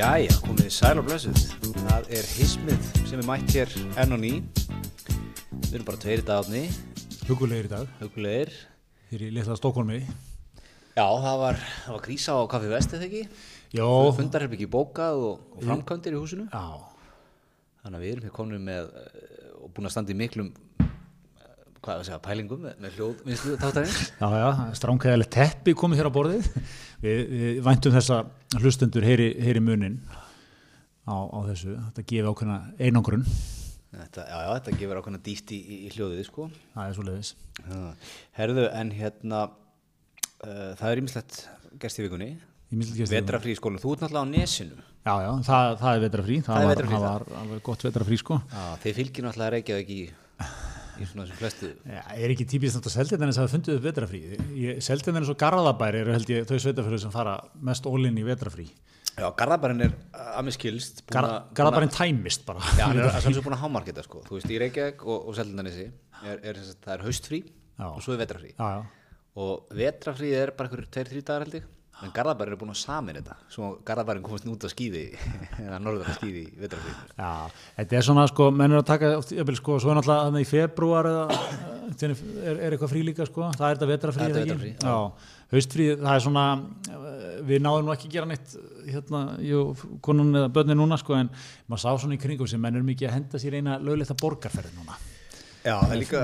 Jæja, komið þið sæl og blessuð. Það er hismið sem er mætt hér enn og ný. Við erum bara tveir í dagafni, Hugulegir í dag, hugulegir. hér í litla Stokkólmi. Já, það var, það var krísa á Kaffi Vest, eða ekki? Jó, Fundarherbyggi bókað og, og framkvæmdir í húsinu. já, Þannig að við erum hér komin með eh, og búin að standa í miklum, hvað er að segja, pælingum með, með hljóðvinnslu þáttarins. já, já, stránkæðilegt teppi komið hér á borðið. Við, við væntum þessa hlustendur heyri, heyri munin á, á þessu. Þetta gefi ákveðna einangrun, Þetta, já, já, þetta gefur ákveðna dýft í, í, hljóðið, sko. það er svo leiðis. Herðu, en hérna, uh, það er ímislegt gerst í vikunni. Í mistilkjæstum. Vetrafrí í skólinu, þú ert náttúrulega á nesinu. Já, já, það, það er vetrafrí. Það, Það var, það það. var alveg gott vetrafrí, sko. Já, í, svona þessum flestu. Já, er ekki típist náttúrulega Seltjarnanes að hafa fundið upp vetrafrí. Seltjarnanes og Garðabæri eru held ég þau sveitafjörður sem fara mest ólinn í vetrafrí. Já, Garðabarinn er að mér skilst Gar, Garðabærin tæmist bara. Já, hann er sjálfsög búin að hámarketa sko. Þú veist, í Reykjavík og, og er, það er haustfrí Já. og svo er vetrafrí. Já, já. Og vetrafrí er bara einhverjur tveir, þrý dagar held ég. En Garðabarinn er búin að samin þetta. Svo Garðabarinn komast út á skíði, eða norður á skíði í vetrafrí. Já, þetta er svona sko, menn er að taka jafnvel, sko, svo er náttúrulega þannig í februar eða er, er eitthvað frí líka sko, það er þetta vetrafrí Það er eða ekki? vetrarfrí, Já, haustfrí, það er svona eh, við náðum nú ekki að gera neitt hérna, jú, konun eða börni núna sko, en maður sá svona í kringum sem menn er mikið að henda sér eina lögleita borgarferð núna Já, það er líka,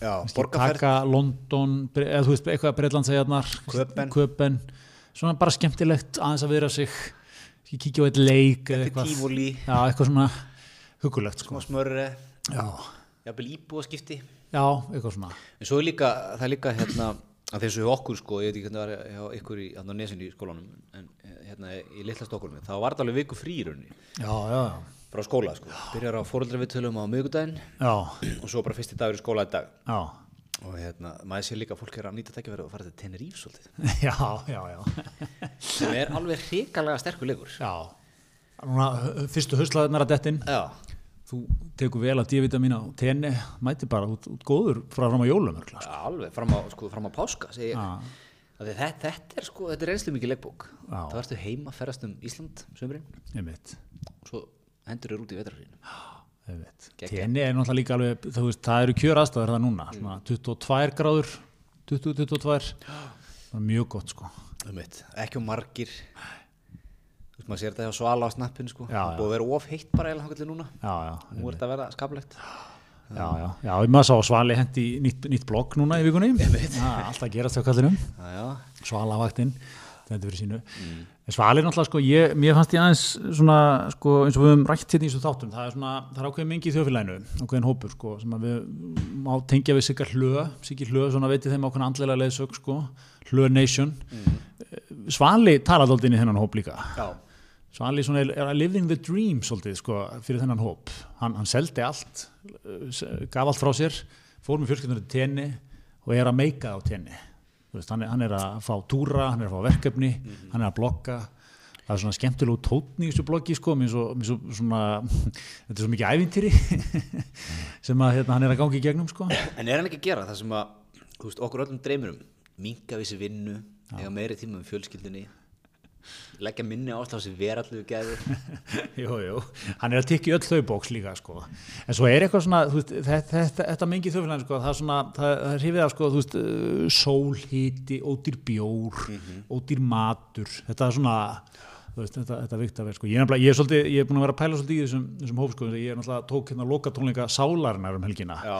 já, taka London, eða þú veist eitthvað Breitlandsæjarnar, Köben. Svona bara skemmtilegt aðeins að vera sig kíkja á eitt leik eða eitthvað tífúli, Já, eitthvað svona hugulegt sko. smá smörri, Já, jafnvel íbúaskipti. já, eitthvað svona. En svo er líka, það er líka hérna, að þessu okkur sko, ég veit ekki hvernig það var ykkur í nesinu í skólanum, en eh, hérna í litla Stokkolmi, þá var alveg viku Já, já, já. frá skóla sko. Byrjar á fóreldravittölum á miðgudaginn Já, og svo bara fyrsti dagur í skóla í dag. já, Og hérna, maður sé líka að fólk er að nýta tækja verið að fara til Tenerife svolítið. já, já, já. Sem er alveg hrikalega sterkur leikur. Já, núna fyrstu höstlaðunar að dettin, Já, þú tekur vel að D-vitamin á tenni, mæti bara út, út góður frá fram á jólum. sko. alveg, fram á, sko, fram á páska, segi ég. Já, Af því Þetta, þetta er sko, þetta er reynslu mikið leikbók. Já. Það varstu heima, ferðast um Ísland, sömurinn, og svo hendur þér út í vetrarfrínu. einmitt. Tenni er náttúrulega líka alveg, þú veist, það eru kjör aðstæður það núna, svona 22 gráður, 20-22, það er mjög gott sko. ekki um margir. Þú veist maður sér þetta hjá svala á snappinu sko, Já, það búið að vera of heitt bara eða hangallir núna, Já, já, nú er þetta að vera skaplegt. Já, já, já, maður sá Svali hendi nýtt, nýtt blogg núna í vikunni. Alltaf gerast hjá kallinum já, Svalavaktinn, þetta fyrir sínu. En Svali er náttúrulega, sko, ég, mér fannst ég aðeins svona, sko, eins og við höfum rætt hérna í þessu þáttum, það er svona, það er ákveðin mingi í þjóðfélaginu ákveðin hópur, sko, sem að við má tengja við sikkar hlö, sikkar hlö svona veitir þeim ákveðin andlega leiðsök, sko hlö nation. Svali talaði alltaf inn í þennan hóp líka. Já, Svali svona er, að living the dream svolítið sko fyrir þennan hóp. Hann, hann seldi allt s- gaf allt frá sér, fór með fjölskyldunar til tenni og er að meika á tenni veist, hann, er, hann er að fá túra hann er að fá verkefni, hann er að blogga. Það er svona skemmtilegu tótni í þessu bloggi sko, mér svo, mér svo svona þetta er svo mikið ævintýri sem að hérna, hann er að gangi í gegnum sko. En er hann ekki að gera það sem að, veist, okkur öllum dreymir um minga við sér vinnu, eiga meiri tíma um fjölskyldunni leggja minni áslá sér verallu geði Jú, jú, hann er að tikka í öll þau bóks líka sko. en svo er eitthvað svona veist, þetta, þetta, þetta mengi þjófélagin sko, það er svona, það, það er hrifið af sko, uh, sólhiti, ódýr bjór ódýr matur þetta er svona veist, þetta, þetta vikt að vera sko. ég, er ég, er svolítið, ég er búin að vera að pæla svolítið í þessum, þessum hóp sko, ég er náttúrulega tók hérna loka tónleika sálarinnar um helgina já,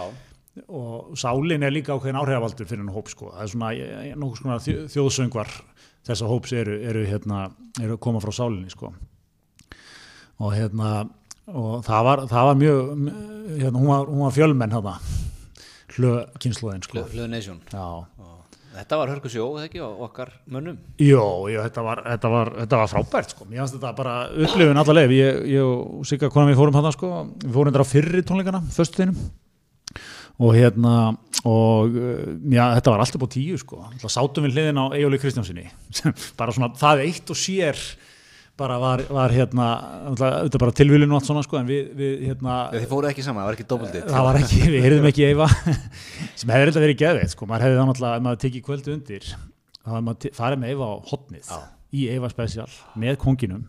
og sálin er líka ákveðin áhrifavaldur fyrir hennar hóp sko. það er svona eh, nokkuð svona þjó- þjóðsöngvar þessa hóps eru, eru, hérna, eru koma frá sálinni sko. og hérna og það var, það var mjög hérna, hún, var, hún var fjölmenn hérna hlö kynsluðin sko. Og þetta var hörku sjó, eða ekki, á okkar mönnum Jó, jó þetta, var, þetta, var, þetta var frábært sko. mér fannst þetta bara upplifun allaveg ég, ég og Sigga konan við fórum hann sko. við fórum þetta á fyrri tónleikana, föstuðinum og hérna og uh, já, þetta var alltaf på tíu sko. Sátum við hliðin á Egjóli Kristjánsinni sem bara svona, það eitt og sér bara var, var hérna þetta bara tilvílinu og allt svona sko, en við, við hérna þið fóruð ekki saman, það var ekki doppelditt það var ekki, við heyrðum ekki Eyva sem hefði reynda verið geðveitt sko. maður hefði þá náttúrulega, ef maður tekið kvöldu undir þá hefði maður farið með Eyva á hotnið í Eyva special með konginum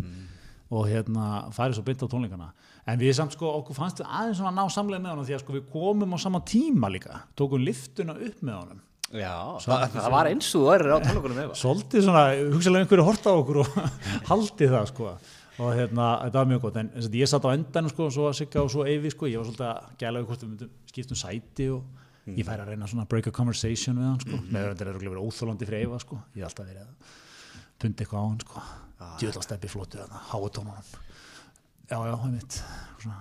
og hérna farið svo beint á tónleikana en við samt sko, okkur fannst við aðeins svona ná samlega með honum því að sko við komum á sama tíma líka tókum liftuna upp með honum. Já, það, það var eins og þú værir á tónleikunum efa svolítið svona, hugsalega einhverju horta á okkur og haldið það sko. Og hérna, þetta var mjög gott. En þess að ég satt á endanum sko, svo að Sigga og svo Eyvi sko, ég var svolítið að gæla við hvort við myndum skiptum sæti og ég færi að reyna svona að break a conversation við hann sko, með þetta er örugglega verið óþólandi fyrir Eyva sko, ég hef alltaf verið að pundi eitthvað á hann sko, djöðla steppi flotið þarna, háutónunum já, já, það er mitt svona.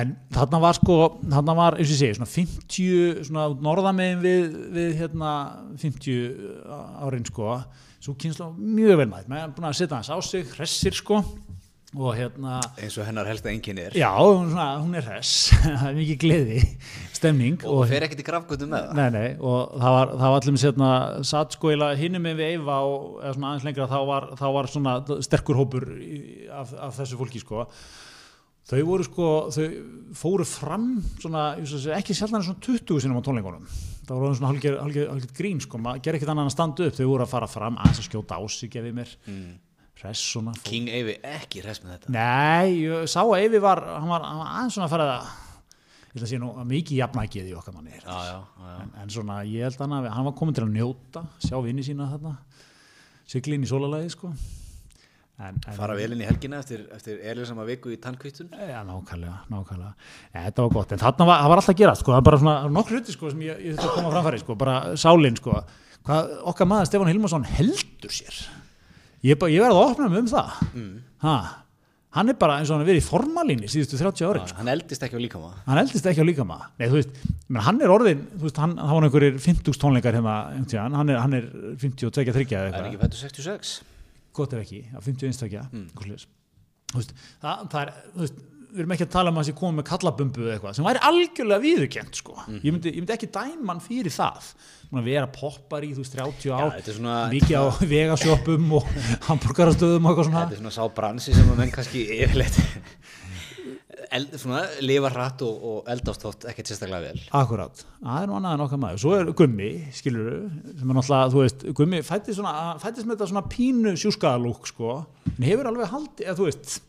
En þarna var sko, þarna var, eins og ég segi, svona 50, svona norðamegin við, við hérna 50 árin sko, svo kynsla mjög vel mætt, maður er búin að setja hans á sig, hressir sko og hérna, eins og hennar helsta enginn er. Já, hún, svona, hún er hress, það er mikið gleði, stemning og fer ekkert í grafgötum með það? Nei, nei, og það var, það var allir með sérna satt sko hinnum með Eyva og eða svona aðeins lengra þá var, þá var svona sterkur hópur af, af þessu fólki sko. Þau voru sko, þau fóru fram svona, að ekki en svona 20 sinum á tónleikunum. Það voru svona hálfger grín sko, maður ger ekkert annað en að standa upp. Þau voru að fara fram, aðeins að skjóta á sig gefið mér, mm. Hress svona fó- King Eyvi ekki hress með þetta. Nei, ég sá að Eyvi var hann var, hann var aðeins svona að fara ég ætla að sé nú að mikið jafnækið í okkar manni. Já, já, já, en, en svona ég held að hann var komin til að njóta sjá vinni sína þarna siglin í sólalagi sko. En, en, fara vel inn í helgina eftir, eftir erlisama viku í tannkvítun Já, nákvæmlega, nákvæmlega. Ja, þetta var gott, en þarna var, var alltaf að gera, sko, það var bara svona nokkur hluti, sko, sem ég, ég þurfti að koma framfæri, sko, bara sálinn, sko, okkar maður Stefán Hilmarsson heldur sér. Ég, ég verði að opna mig um það. Mm. Ha, hann er bara eins og hann er verið í formalíni síðustu 30 árin, sko. hann eldist ekki á líkama Hann eldist ekki á líkama. Nei, þú veist, menn, hann er orðin, veist, hann, hann var einhverjir 50 tónleikar tíðan, hann er, hann er 52, 3 eða það er ekki fættu 66 gott ef ekki, á 50 einstakja mm. veist, það, það er þú veist, við erum ekki að tala um að þessi komið með kallabumbu eða eitthvað, sem væri algjörlega viðurkent sko. Mhm. ég, myndi, ég myndi ekki dæma hann fyrir það. Búin að vera poppar í þú veist 30 ár þetta er svona- mikið á vegasjópum og hamburgarastöðum og eitthvað svona. Þetta er svona sá bransi sem að menn kannski yfirleitt eld, svona, lifa hratt og, og eldast þótt ekkert sérstaklega vel. Akkurát, það er nú annað en okkar maður. Svo er Gummi, skilur sem er náttúrulega, þú veist, Gummi fættist, með þetta svona pínu sjúskaðalúk sko, en hefur alveg haldið, þú veist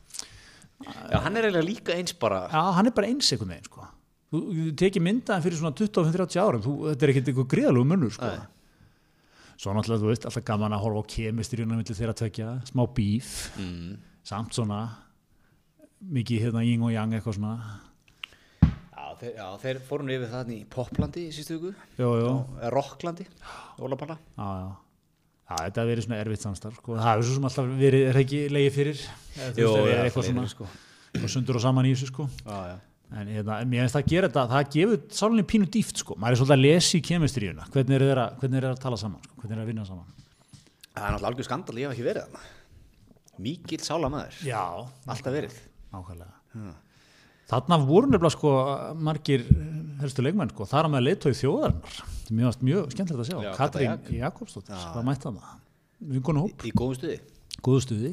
já, hann er eiginlega líka eins bara Já, hann er bara eins einhvern veginn sko. Þú, þú tekið myndaðin fyrir svona 25-30 árum, þú, þetta er ekkert eitthvað gríðalegu munnur sko. Svo náttúrulega, þú veist, alltaf gaman að horfa á kemistrjuna millir þeirra tvekja, smá bíf, mm. samt svona mikið hérna ying og yang eitthvað svona. já, þeir, já, þeir fóru nú yfir það í Poplandi í sístu viku Rocklandi, Ólapalla já, já. Þetta hefur verið svona erfitt samstarf, sko. Það hefur svo sem alltaf verið, er ekki leiði fyrir, eða þú veist, er eitthvað svona, sko. og sundur og saman í þessu, sko. já. En hérna, mér finnst það að gera þetta, það gefur sálinni pínu dýft sko, maður er svolítið að lesa í kemistríuna, hvernig er þeirra, hvernig er að tala saman, sko, hvernig er þeirra að vinna saman. það er náttúrulega algjör skandal, ég hef ekki verið mikill sálamæður, alltaf verið nákvæmlega. Þarna voru nefnilega sko margir helstu leikmenn sko, þar að með leitói þjóðarinnar, sem mjög, mjög skemmtilegt að sjá, Já, Katrín Kata Jakobsdóttir, Já. hvað mætti það? Vinkonu hóp, í góðum stuði góðu stuði.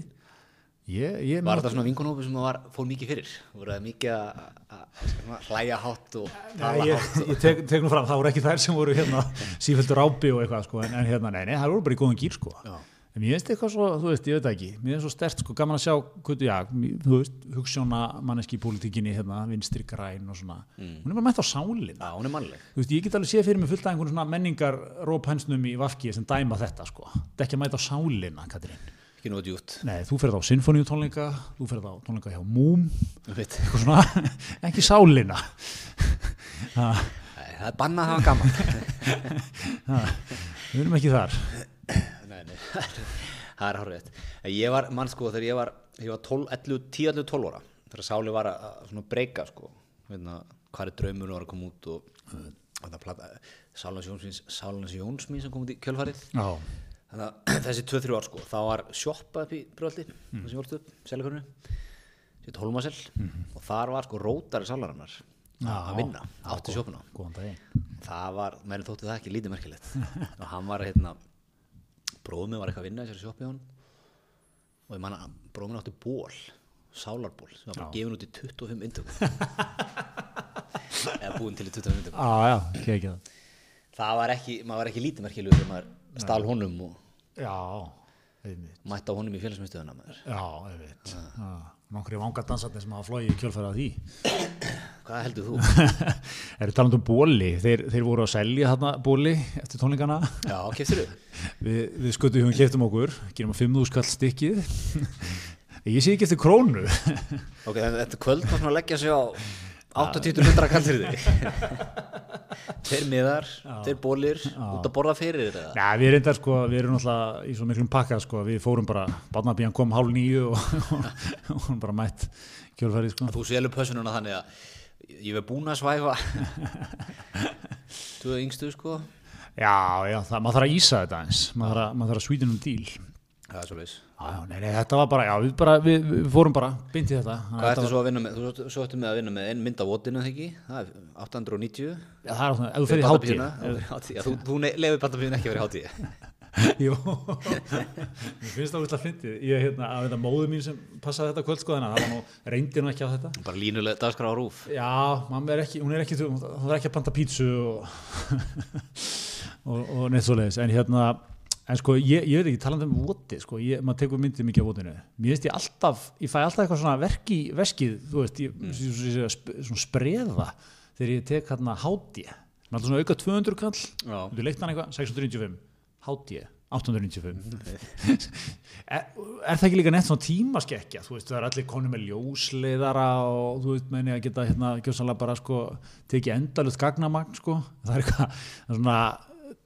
Ég, ég Var þetta svona vinkonhópu sem var, fór mikið fyrir? Voru það mikið að hlæja hátt og tala ég, hátt? Og... ég tek, tek nú fram, það voru ekki þær sem voru hérna sífældur rápi og eitthvað sko, en, en hérna, nei, nei, það voru bara í góðum gýr sko. Já. En mér finnst eitthvað svo, þú veist, ég veit ekki, mér finnst svo stert sko, gaman að sjá, hvað, já, þú veist, hugssjóna manneski í pólitíkinni, hérna, vinstri græn og svona, hún er bara mætt á er mannleg. Þú veist, ég get alveg séð fyrir mig fullt af einhvern svona menningar róphensnum í vafki sem dæma þetta sko. Þetta er ekki að mæta á sálina, Katrín. Ekki nú djút. Nei, þú ferð á sinfoníutónleika, þú ferð á tónleika hjá Múm, svona, ekki sálina. Nei, Það er bannað að hafa gaman. við erum ekki þar. nei. Það er hárið. Ég var, mann sko, þegar ég var, ég var 12, 11, 10, 11, 12 ára. Þegar Sáli var að, breyka sko. Veitna, hvað er draumur var að koma út og plata, Sálans Jónsmins sem kom út í kjölfarið. Að þessi 2-3 ár sko, þá var sjoppa upp í bröldi, mm. sem ég vorst upp, seljakörnu, sitt Holmasel og þar var sko rótari salarinnar Já, að vinna, átti daginn. Það var, menn þótti það ekki lítið merkilegt og hann var hérna, bróðum var eitthvað að vinna í þessari sjoppi á hann og ég manna, bróðum átti ból, sálarból, sem var bara gefin út í 25 indökum. Eða búin til í 25 indökum. Já, já, ekki ekki það. Var ekki, maður var ekki lítið merkilegur þegar maður stál honum og einmitt. mætta honum í félagsmyndstöðuna Já, einmitt. Ah. Nokkri vanga dansarnir sem hafa flóið í kjölfæra því. Hvað heldur þú? Eru talandi um bóli, þeir, þeir voru að selja þarna bóli eftir tónleikana. já, keftir þú? Við, við skutum hjá keftum okkur, gerum að 5.000 skall stykkið. Ég sé ekki eftir krónu. ok, þannig að þetta kvöld var svona að leggja sig á 80 hundra kallir þig tveir miðar, tveir bólir út að borða fyrir þetta Já, við reyndar sko, við erum náttúrulega í svo miklum pakka sko, við fórum bara, barnabíjan kom hálf nýju og, hún bara mætt kjölfærið sko. þú selur pössununa þannig að ég verð búin að svæfa. Þú er yngstu sko. Já, já, það, maður þarf að ísa þetta eins, maður þarf að, að svítinum díl. það er svo leis Já, já, nei, nei, þetta var bara, já, við, bara, við, við fórum bara í þetta. Hvað að ertu þetta svo að vinna með, þú svo ertu með að vinna með einn mynd af votinu ekki, það er 890 var, já, það er alltaf, ef þú í hátíð. þú, lefur bandabíðun ekki að vera í hátíð Jú, mér finnst það úrslag fyndið. Ég, hérna, að þetta móðu mín sem passaði þetta kvöld, sko, þannig að það var nú, reyndi nú ekki á þetta. bara línuleg dagskrá á rúf Já, mamma er ekki, hún er ekki, hún er ekki að panta pítsu og, og, og neitt svoleiðis, en hérna, en sko, ég, ég veit ekki, talandi um voti, sko, ég, maður tekur myndið mikið af votinu, mér veist ég alltaf, ég fæ alltaf eitthvað svona verk í veskið, þú veist, ég, mm. svona spreða þegar ég tek hérna háti, alltaf svona auka 200 kall, þú leikt hann eitthvað, 695, háti, 895 er, er það ekki líka neitt svona tímaskekkja? Þú veist það er allir konu með ljósleiðara og þú veist meðin að geta hérna gjóðsannlega bara sko tekið endalut gagnamagn sko. Það er eitthvað svona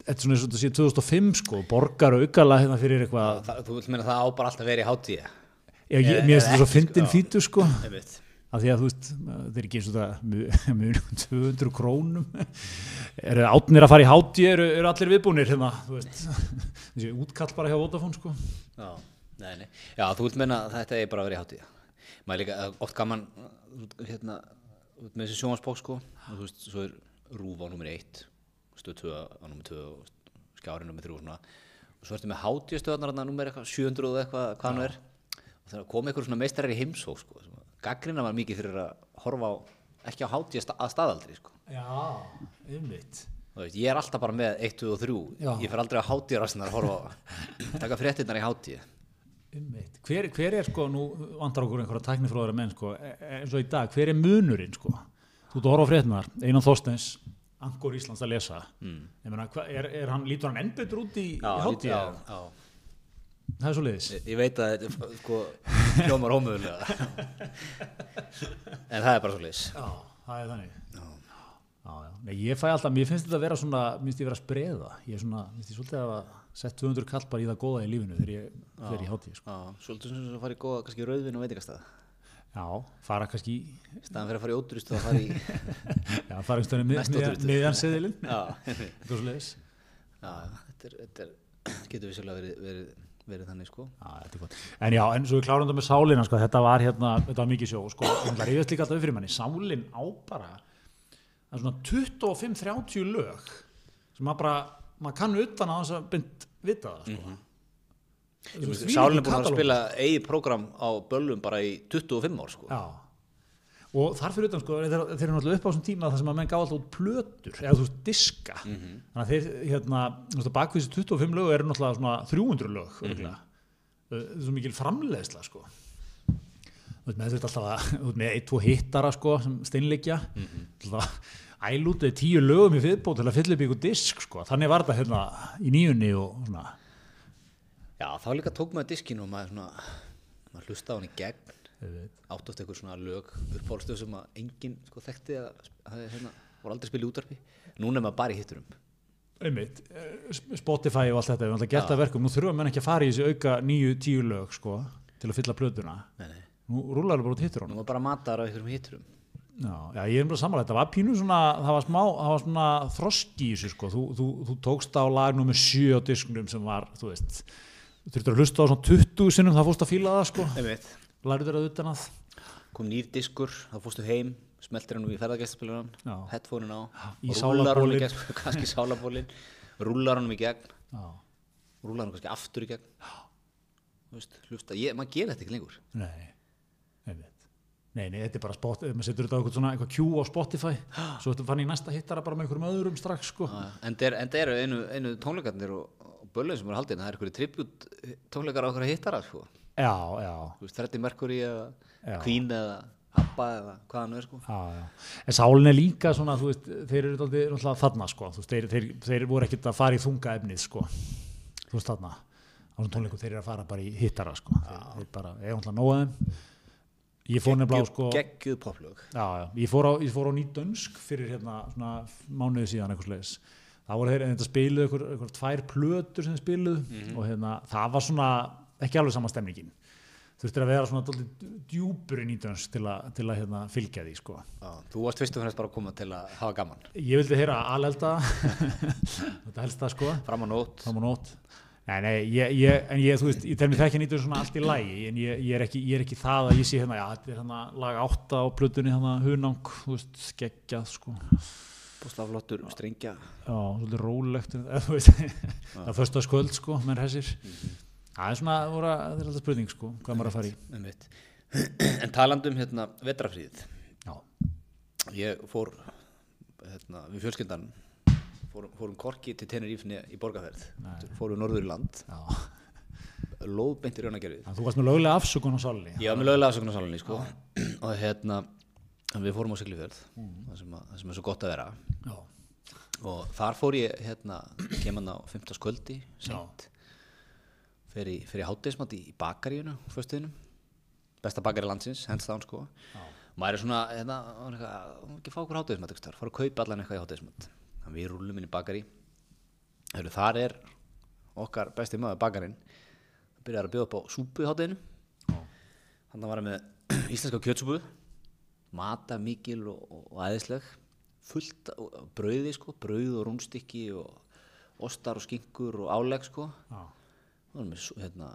þetta er svona sé 2005 sko borgar og aukala hérna fyrir eitthvað. Þú vil meina það á bara alltaf verið í hátíð? Ég, ég, mér finnst þetta svo fyndin já. fítu sko. Einmitt af því að þú veist það er ekki eins og það mjög 200 krónum. Eru átnir að fara í háti eru, eru allir viðbúnir hérna þessi útkall bara hjá Vodafone sko. Já, nei, nei. Já, þú vilt meina að þetta er bara að vera í hátíð. Maður er líka eh, oft gaman, uh, hérna, með þessi sjónvarsbók, sko, og þú veist, svo er rúf á nummer 1, stöð 2 á nummer 2 og skjári nummer 3 og svona, og svo ertu með hátíðstöðarnar þarna nummer eitthvað, 700 og eitthvað, hvað hann er, og það kom eitthvað svona meistarar í heimsók, sko, gaggrina var mikið fyrir að horfa á, ekki á hátíð að staðaldri, sko. Já, umvitt ég er alltaf bara með 1, 2 og 3, Já. ég fer aldrei á hátíðarastnar að horfa taka fréttinnar í hátíð. Umvitt hver, hver er sko, nú vantar okkur einhverja tæknifróðara menn sko, e- e- eins og í dag, hver er munurinn sko þú ert að horfa á frétnar, Einan Þorsteins Angor Íslands að lesa mm. meina, er, er hann, lítur hann enn betur út í, í hátíð, já, já. Það er svo liðis Ég, ég veit að þetta er sko hljómar ómögulega. En það er bara svo leis Já, það er þannig. Já. Já, já. Nei, ég fæ alltaf, mér finnst þetta að vera svona mér finnst ég vera að spreða. Ég er svona, mér finnst ég svolítið að hafa sett 200 kall bara í það góða í lífinu þegar ég fer í hátíð sko. Svolítið sem að fara í góða kannski rauðvin og veitingastað. Já, fara kannski í staðan fyrir að fara í óturistu að fara í já, fara einhvern veginn Mest mið, ódýrstu. miðjan seðilinn. Já, eitthvað svo leiðis já þetta, er, þetta getur vissulega verið, verið, verið þannig sko. Já, þetta er gott. En já, en svo við klárum þetta með sálina, sko, þetta var hérna, þetta var mikið sjó, sko, en það reyðast líka alltaf upp fyrir manni, sálin á bara, það er svona 25-30 lög sem maður bara, maður kann utan að þess að bynd vita það, sko. Mm Sálin er búin að spila eigið prógram á böllum bara í 25 ár sko. Já, og þar fyrir utan, sko, þeir, þeir eru náttúrulega upp á þessum tíma það sem að menn gá alltaf út plötur, eða þú veist, diska, þannig að þeir, hérna, þessi 25 lög eru náttúrulega svona 300 lög. Það er svo mikil framleiðsla, sko. Þú veist, með þetta alltaf að, þú veist, með ein, tvo hittara, sko, sem steinleikja, mm -hmm. ælútið tíu lögum í viðbót til að fylla upp ykkur disk, sko, þannig var þetta hérna í nýjunni og svona, Já, þá líka tók maður diskinu og maður svona maður hlusta á hann í gegn. Átt oft eitthvað svona lög uppáhaldstöð sem að enginn sko þekkti að það hérna, voru aldrei spilið útarpi núna er maður bara í hitturum einmitt, eh, Spotify og allt þetta, við erum alltaf gert að verkum, nú þurfum menn ekki að fara í þessi auka nýju, tíu lög, sko, til að fylla plötuna. nei, nei. Nú rúlar það bara út hittur nú honum. var bara matar á einhverjum hitturum Já, já, ég er bara samanlega, þetta var pínu svona, það var smá, það var svona þroski í þessu, sko, þú, þú, þú tókst á lag nummer 7 á disknum sem var, þú veist, þú þurftur að hlusta á svona 20 sinnum, það fórst að fíla það, sko, Einmitt. lærið þér að utan að, kom nýr diskur, þá fórstu heim smeltir hann í ferðargæstaspilunan Já. headphone á rúllar hann í gegn kannski sálabólin rúllar hann í gegn já, rúllar hann kannski aftur í gegn veist, hlusta, ég, maður gerir þetta ekki lengur nei. Nei, nei, þetta er bara spot, maður setur þetta á eitthvað svona, eitthvað Q á Spotify, svo fann ég næsta hittara bara með einhverjum öðrum strax, sko. Já, en það er- eru einu, einu tónleikarnir og, og böllum sem er haldin, það er einhverju tribut tónleikar á að hittara sko. Já, já, veist, Freddie Mercury eða. Queen eða Abba eða hvað hann er sko. já, já. En sálin er líka svona, veist, þeir eru náttúrulega þarna, sko, veist, þeir, þeir, þeir voru ekkert að fara í þunga efnið, sko, þú veist, þarna, á svona tónleikum þeir eru að fara bara í hittara, sko, þeir, bara, ég náttúrulega nóga þeim, ég fór nefnilega á, sko, Geggjuð já, ég fór á, ég fór á nýtdönsk fyrir hérna, svona mánuði síðan eitthvað slegis, það voru þeir, þetta spiluðu eitthvað, eitthvað tvær plötur sem þeir spiluðu og hérna, það var svona ekki alveg sama stemningin, þurftir að vera svona dálítið djúpur í nýtdönsk til að, til að hérna, fylgja því, sko. Já, Þú varst fyrst og fremst bara að koma til að hafa gaman. Ég vildi heyra alelda. Þetta helst það sko. Fram á nót fram á nót Nei, nei, ég, ég, en ég, þú veist, ég tel mér það ekki nýttur svona allt í lægi, en ég, ég, er ekki, ég er ekki það að ég sé hérna, já, þetta er hérna lag átta á plötunni hérna hunang, þú veist, skeggjað, sko, Búslaflottur, strengja. Já, svolítið rólegt, eða, þú veist, það er fyrsta skvöld, sko, menn hessir, það er svona, það er alltaf spurning, sko, hvað maður að fara í, Einmitt. En talandum hérna vetrafríð já, Ég fór hérna, við fjölskyldan fórum, fórum korki til Tenerífni í borgarferð fórum norður í land. Já, lóðbeint í raunagerfið þú varst með lögulega afsökun á Ég var með lögulega afsökunarsálinni sko. og hérna við fórum á Siglufjörð það, sem að, það sem er svo gott að vera. Já, og þar fór ég hérna kemur á 15. sköldi sent fer í, fer í hátdeismat í, í bakaríunu föstuðinum. Besta bakari landsins, hens þá sko. Maður er svona, hérna, maður er eitthvað, "Má ekki fá okkur eitthvað, fara að kaupa allan eitthvað í hátdeismat þannig við rúlum inn í bakari þar er okkar besti maður bakarinn. Það byrjar að bjóða upp á súpu í hátdeinu þannig var hann með íslenska kjötsúpu. Mata mikil og, og, æðisleg. Fullt brauði sko, brauð og rúnstykki og ostar og skinkur og álegg sko. Já, það var með hérna,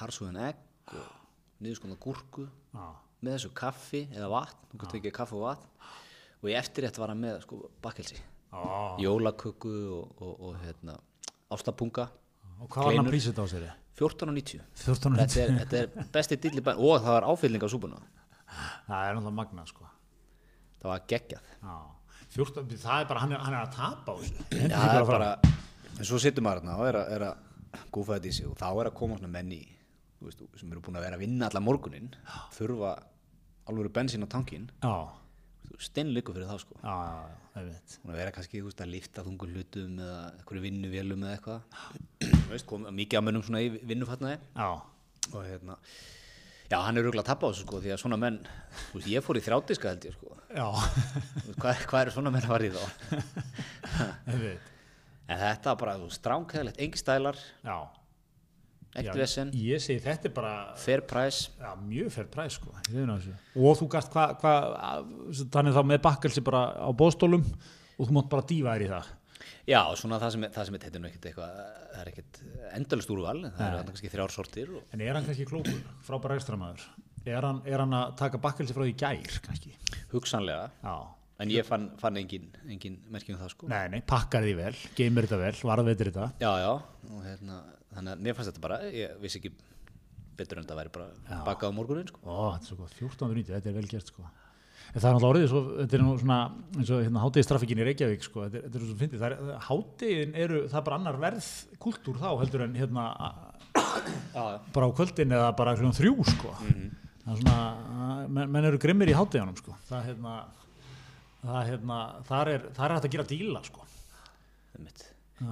harsúðan egg og niðurskona gúrku já, með þessu kaffi eða vatn þú getur ekki kaffi og vatn. Og í eftirrétt var hann með sko bakkelsi já, jólaköku og, og, og hérna, ástapunga og hvað var hann að þetta á sér? 14.90 14 þetta er, þetta er besti dill í bæn og það var áfylling á súpuna. Það er náttúrulega magna sko. Það var geggjað. Já. 14, það er bara, hann er, hann er að tapa á þessu. Er en svo sittum maður hérna og er að, er að gúfa þetta í sig og þá er að koma svona menn í, þú veist, sem eru búin að vera að vinna allan morgunin, þurfa alveg bensín á tankin, steinleiku fyrir þá sko. að vera kannski, veist, að lifta þungur hlutum eða einhverju vinnuvélum eða eitthvað, mikið að mönnum svona í vinnufatnaði. Já, og hérna, já, hann er rúglega að tapa á þessu sko, því að svona menn, þú veist, ég fór í þrjádiska held ég sko, já, hvað, hvað eru svona menn að í þá? ég veit En þetta bara, þú veist, stránkæðilegt, engi stælar, Já, ekkert já vesen, Ég segi þetta er bara fair price, já, mjög fer præs sko. Og þú gast hvað hva, þannig þá með bakkelsi bara á bóstólum og þú mátt bara dýfa þér í það. Já, svona það sem, er- það sem er nú ekkert eitthvað, það er ekkert endalist úrval, það eru kannski þrjár sortir og En er hann kannski klókur, frábæra ekstramæður er, hann- er hann að taka bakkelsi frá því í gær kannski? hugsanlega, Já, en ég fann, fann engin, engin merkjum það sko. nei, nei, pakkar því vel geymir þetta vel, varðveitir þetta Já, já, og hérna, þannig að mér fannst þetta bara, ég vissi ekki betur en það væri bara bakað á morgunin sko. Ó, þetta er svo gott, 1490, þetta er vel gert sko. En það er náttúrulega orðið svo, þetta er nú svona eins og hérna hátegistrafikkin í Reykjavík sko, þetta er, þetta er svo fyndið, það er, hátegin eru, það er bara annar verð kultúr þá heldur en hérna Já, já. bara á kvöldin eða bara þrjú sko. Það er svona, menn, menn eru grimmir í háteginum sko, það hérna, það hérna, þar er, þar er hægt að gera díla sko.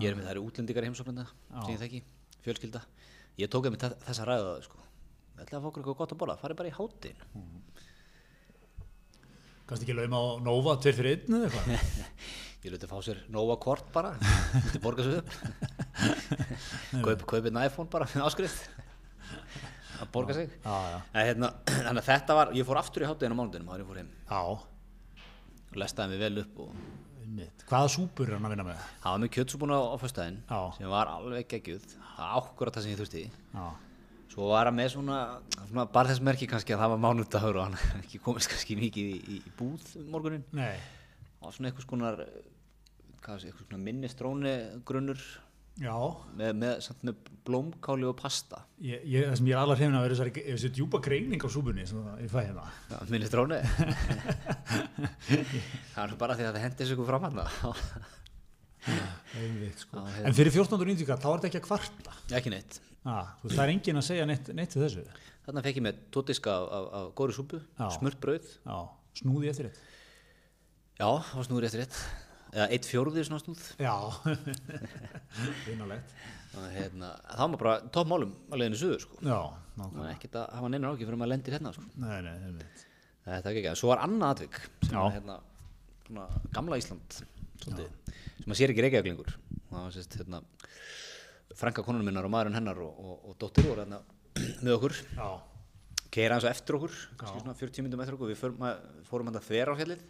Ég er með það eru útlendingar í heimsóknanda sem ég þekki, fjölskylda. Ég tók með þessa ræða sko. Það ætlaði að fá okkur eitthvað gott að borða, farið bara í hátinn Kannski ekki lauma á Nova tveir fyrir einn eða eitthvað. Ég leti fá sér Nova Kort bara Þetta borga sig upp Kaup, Kaupið en iPhone bara með áskrift. Það borga sig. Já, já, En, hérna, Þannig að þetta var, ég fór aftur í hátinn á mánudinum áður en ég fór heim. Já, og lestaði mig vel upp og einmitt. Hvaða súpur er hann að vinna með? það var með kjötsúbúna á, á Já. sem var alveg geggjuð það var ákvörða það sem ég þurfti Já, svo var hann með svona, svona bara þess merki kannski að það var mánudagur og hann ekki komist kannski mikið í, í, í búð um morgunin nei, var svona eitthvað eitthvað svona minnistróni grunnur með, með, með blómkáli og pasta Ég, ég, það sem ég er allar hrifin að vera þessari, þessi djúpa greining á súpunni sem það- ég fæ hérna. Já, minnistróni það er bara því að það hendi þessu ykkur fram hann sko. En fyrir 1490 kall, þá er þetta ekki að kvarta. ekki neitt Ah, þú veist, það er enginn að segja neitt, neitt til þessu. þarna fekk ég með tvo diska af, af, af góri súpu Já. smurt brauð snúði eftir þetta. já, það var snúður eftir rétt eða eitt fjórðið svona snúð Já, einalegt. og hérna, það var maður bara toppmálum að leiðinu suður sko. Það ekkert að hafa neinar ákveð fyrir maður lendir hérna sko. Nei, nei, þetta er ekki ekki, svo var annað atvik sem var hérna svona gamla Ísland svolítið, sem maður sér ekki reykjavík lengur það var sérst hérna frænka konunum minnar og maðurinn hennar og, og, og dóttir voru hérna með okkur. Já, keira eins og eftir okkur kannski svona 40 minnum eftir okkur. Við fórum, að, fórum hérna þver á fjallið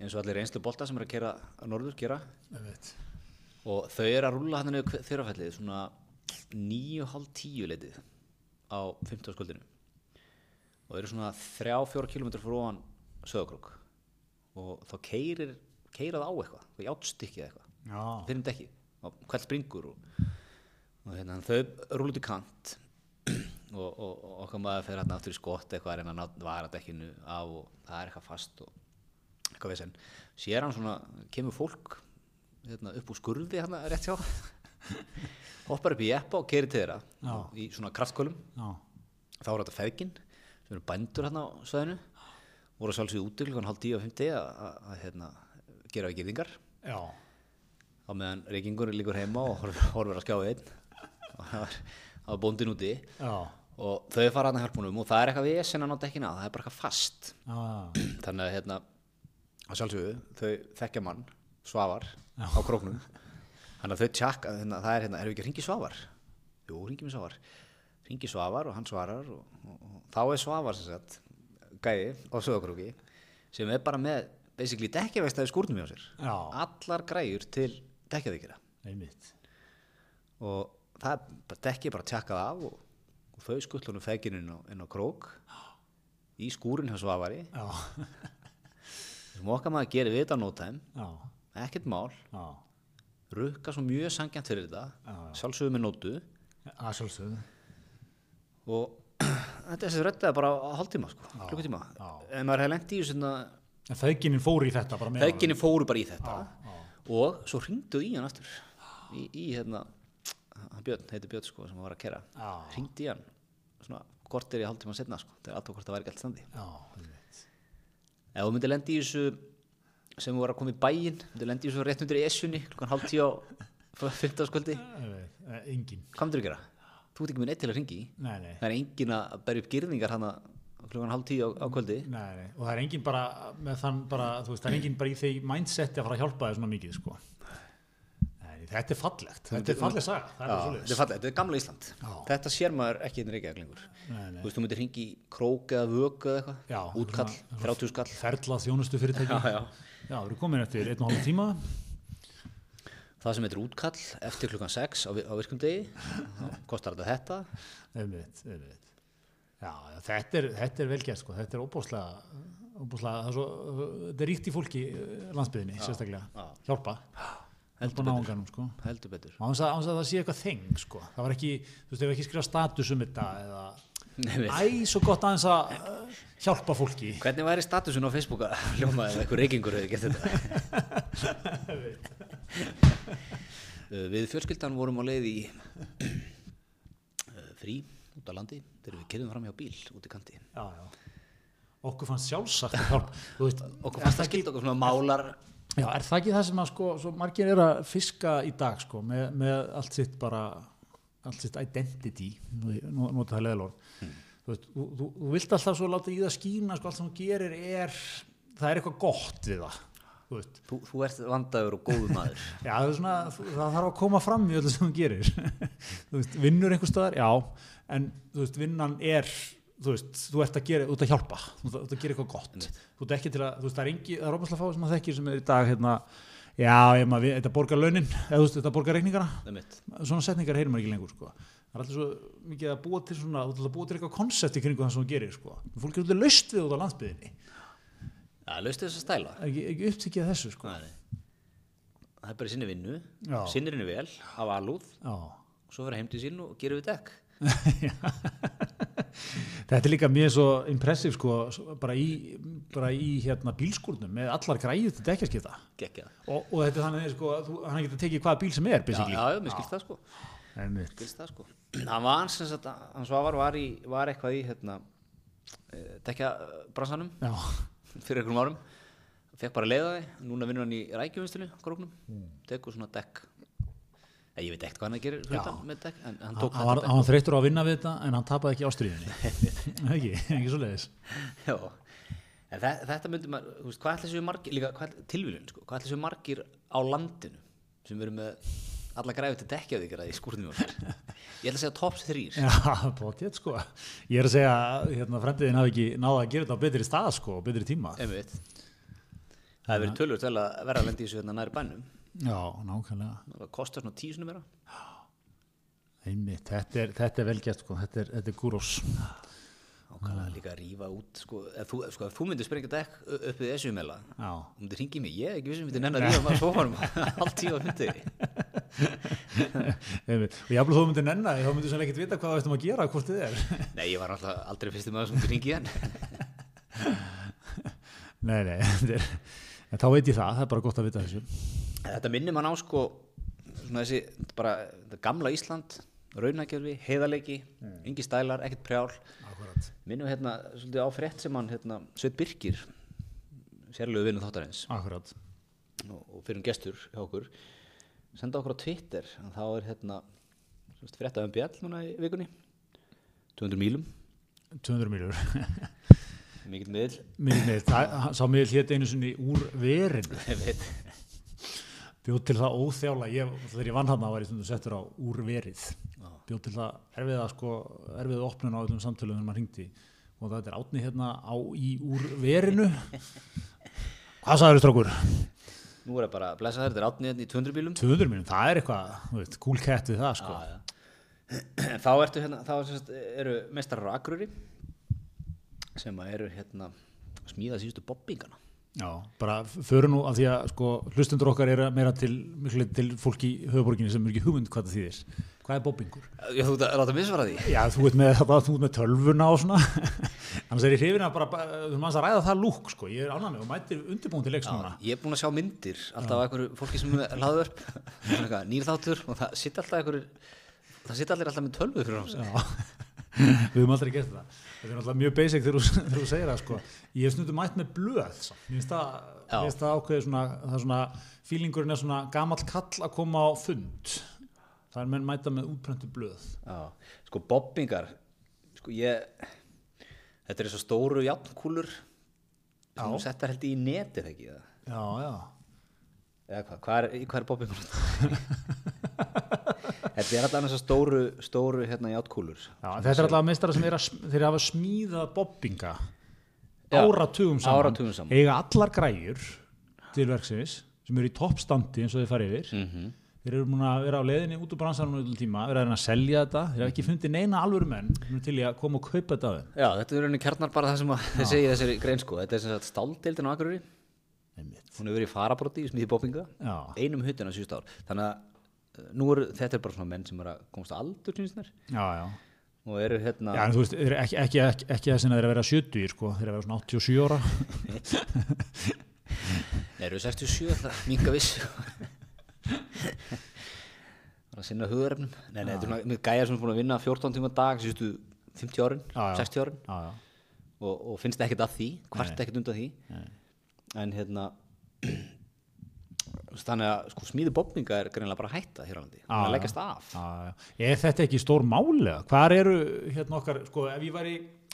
eins og allir reynslu bolta sem er að keira að norður gera. Og þau eru að rúlla hann niður þverjafellið svona 9,5-10 leitið á 15 skuldinu og eru svona 3-4 km frá ofan söðakrók og þá keirir keirað á eitthvað, eitthvað játstykkið eitthvað. Já, fyrir um dekki og hvert springur og, og hérna, þau rúlut í kant. Og, okkar maður fer hérna aftur í skott eitthvað að reyna að vara dekkinu á og það er eitthvað fast og eitthvað við sen sér hann svona, kemur fólk hérna, upp úr skurði hérna rétt hjá. Hoppar upp í jeppa og keirir til þeirra Já. í svona kraftkölum já, þá er þetta feðgin sem eru bændur hérna á sveðinu voru úti klukkan hálf tíu og fymti að, að, að hérna, gera við gyrðingar já, á meðan reykingur líkur heima og horfir að skjá einn. Og það var, bóndin úti. Já, og þau fara hann að hjálpa honum og það er eitthvað vesen að ná dekkina það er bara eitthvað fast. Þannig að hérna að sjálfsögðu þau þekkja mann Svavar á króknum. Þannig að þau tjakka hérna, það er hérna, erum við ekki að ringi Svavar? Jú, ringi mig Svavar. Ringi Svavar og hann svarar og, og, og þá er Svavar sem sagt gæði á sögakróki sem er bara með basically dekkjaveistæði skúrnum hjá sér. Já. allar græjur til dekkjavíkira og það dekkið bara tjakkað af og, og þau skullunum fegin inn á, krók í skúrin hjá Svavari. Já, okkar maður gerir við þetta á no time. Ekkert mál, já, rukka svo mjög sangjant fyrir þetta. Já, já. sjálfsögum með nótu. Að sjálfsögðu. og þetta er þessi röttaði bara á hálftíma sko, klukkutíma. en maður hefði lengt í svona En feðginin fór í þetta feginni fóru bara í þetta. Já. og svo hringdu í hann aftur. Í, í hérna hann Björn, heiti Björn sko, sem var að kera. Já. hringdi í hann svona kortir í hálftíma setna sko, þegar alltaf hvort það væri allt standi. Já. Ef þú myndir lendi í þessu sem við varum að koma í bæinn myndir lendi í þessu rétt undir esjunni klukkan hálf tíu á 15 skvöldi Engin. hvað myndir þú gera? þú ert ekki með neitt til að ringi Nei, nei. það er engin að berja upp girðingar hana klukkan hálf tíu á, á kvöldi Nei, nei, og það er engin bara bara, þú veist, það er engin bara í því mindseti að fara að hjálpa þér svona mikið, sko. Þetta er fallegt, þetta er falleg saga, það þetta er fallegt, þetta er gamla Ísland Já. þetta sér maður ekki hérna reykjaðeg lengur Nei, nei. þú veist, þú myndir ringi í krók eða vöku eða eitthvað útkall, svona- 30 skall Ferla þjónustu fyrirtæki. já, já. Já, við erum komin eftir einn og hálf tíma. það sem heitir útkall eftir klukkan 6 á, á virkum degi þá kostar þetta þetta Einmitt, einmitt. Já, já, þetta er, þetta er vel gert, sko, þetta er óbúslega, óbúslega, það er svo, þetta er ríkt í fólki eh, landsbyðinni, sérstaklega. já. Hjálpa, hjálpa betur. náunganum, sko. heldur betur Á þess að, á þess að það sé eitthvað þeng, sko. Það var ekki, þú veist, ef ekki skrifa status um þetta eða, æ, svo gott aðeins að uh, hjálpa fólki. Hvernig væri statusun á Facebook að hljóma ef einhver reykingur hefði gert þetta? Uh, við fjölskyldan vorum á leið í uh, frí út á landi þegar við kerðum fram hjá bíl út í kanti. Já, já. Okkur fannst sjálfsagt. Okkur fannst það skilt okkur svona málar Já, er það ekki það sem að sko, svo margir er að fiska í dag sko, með, með allt sitt bara, allt sitt identity, nota það leðalorð. Þú, veist, þú, þú, þú vilt alltaf svo láta í það skína, sko, allt sem þú gerir er, það er eitthvað gott við það. Þú þú, þú ert vandaður og góður maður. já, það, svona, þú- það þarf að koma fram í öllu sem þú gerir. þú veist, vinnur einhver staðar, já, en þú veist, vinnan er, þú veist, þú ert að gera, þú ert að hjálpa, þú ert að, gera eitthvað gott. Þú ert ekki til að, þú veist, það er engi, það er óbærslega fáið sem að þekkir sem er í dag, hérna, já, ég maður, við- þetta borgar launin, eða þú veist, þetta borgar mitt. svona setningar heyrir maður ekki lengur, sko. Það er alltaf svo mikið að búa til svona, þú ert að búa til eitthvað koncept í kringu það sem þú gerir, sko. Fólk er alltaf laust við út á landsbyðinni, Já, laustu þess að stæla. þetta er líka mjög svo impressiv sko, bara í, bara í hérna, bílskúrnum með allar græðið til dekkjaskipta. Geggja og, og þetta er þannig sko, þú, hann getur tekið hvaða bíl sem er já, basically. já, mér skilst það sko. Einmitt. skilst það sko. Hann var sagt að- hann Svavar var, í, var eitthvað í hérna dekja bransanum Já, fyrir einhverjum árum. Fekk bara leiða því, núna vinnur hann í rækjuvinstinu króknum, tekur svona dekk ég veit ekkert hvað hann dekk, en hann hann, hann, var, þreyttur á að vinna við þetta en hann tapaði ekki ástriðinni ekki, ekki svo leiðis en þetta, myndi maður, veist, hvað ætla séu margir líka, hvað tilvílun, sko, hvað ætla séu margir á landinu sem eru með alla græfi til dekkja því í skúrnum ég ætla að segja tops þrýr sko. Ég er að segja að hérna, fremdiðin hafi ekki náða að gera þetta á betri stað sko, betri tíma. Það hefur verið tölvöld að vera að lendi í þessu hérna næri bænum Já, nákvæmlega. Það kostar svona tíu sinni meira. Einmitt, þetta er, þetta er vel gert sko, þetta er, er gúrós. Ákvæmlega líka að rífa út sko, ef þú, sko, þú myndir sprengja dekk u- upp við þessu meila Já, þú myndir ringi mig, ég er ekki vissum myndir nenn að rífa maður sofanum allt tíu á einmitt. Og ég aflega þú myndir nenna, því, þá myndir sem ekkert vita hvað það veistum að gera, hvort þið er. Nei, ég var alltaf aldrei fyrsti maður sem myndir ringi hann. Nei, nei, en þá veit ég það, það er bara gott að vita þessu þetta minnir mann á sko svona þessi, bara gamla Ísland raunækjörfi, heiðarleiki engi stælar, ekkert prjál. Akkurat. Minnum hérna svolítið á frétt sem hann hérna, Sveit Birkir sérlegu vinnu þáttarins. Akkurat. Og, fyrir um gestur hjá okkur senda okkur á Twitter en þá er hérna frétta um bjall núna í vikunni. 200 mílum. 200 miljór mikill miðl sá miðl hétt einu sinni úr veit bjóð til það óþjála ég, þegar ég vann hann var ég stundum settur á úr verið bjóð til það erfiða sko, erfiða opnun á öllum samtöluðum þegar maður hringdi. Og þetta er átni hérna á í úr verinu hvað sagður strákur? nú er það bara að blessa þér, þetta er átnið hérna í 200 bílum. 200 mínum, það er eitthvað þú cool cat við það sko. Já, já. Þá ertu hérna, þá semst, eru mestarar á Akureyri sem að eru hérna að smíða síðustu bobbingana Já, bara föru nú að því að sko hlustundur okkar eru meira til, til fólk í höfuborginni sem er ekki hugmynd hvað það þýðir. Hvað er bobbingur? Já, þú ert að láta misvara því. Já, þú ert með, það, þú ert með tölvuna og svona. Annars er ég hrifin að bara, þú maður að ræða það lúk sko, ég er ánæg með og mætir undirbúin til leiks núna. Ég er búinn að sjá myndir alltaf af einhverju fólki sem er laður upp. Nýrþáttur og það sitt alltaf einhverju það sitt allir alltaf með tölvu fyrir hans Já, við höfum aldrei gert það. Þetta er náttúrulega mjög basic þegar þú, segir það sko. ég hef stundum mætt með blöð samt. mér finnst það, það ákveðið svona, það er svona fílingurinn er svona gamall kall að koma á fund. Það er menn mæta með útpröntu blöð. Já, sko bobbingar sko ég þetta er og stóru játnkúlur sem þú settar held í netið ekki já, já, eða hvað, hvað er, hvað er bobbingur þetta er alltaf og stóru stóru hérna játnkúlur já þetta er alltaf meistara sem þeir hafa smíðað bobbinga áratugum saman, áratugum saman. eiga allar græjur til verksins sem eru í toppstandi eins og þeir fara yfir. Mm þeir eru múin að vera á leiðinni út úr bransanum um tíma, vera að selja þetta. Þeir hafa ekki fundið neina alvöru menn til í að koma og kaupa þetta af þeim. Já, þetta er rauninni kjarnar bara það sem þeir segja í þessari grein sko. Þetta er sem sagt stáldeildin á Akureyri. Hún hefur verið í farabróti í smiði bobbinga einum huttina síðust ár. Þannig að er þetta er bara svona menn sem er að komast að aldur já og eru hérna Já, en veist, þeir eru ekki, ekki, ekki, ekki þess að þeir eru að vera 70 sko, þeir eru að vera svona 87 ára. Eru 67 það minga viss það er að sinna hugðarefnum nei, nei, þetta er gæjar sem er búin að vinna 14 tíma dag síðustu 50 árin, Já, já. 60 árin. Og, og finnst ekkert að því, hvart ekkert undan því. Nei. en hérna þannig að sko, smíði bobbinga er greinlega bara hætta hér á landi, hún er Já, að leggjast af. Er þetta ekki stór málega? Hvar eru hérna okkar, sko, ef ég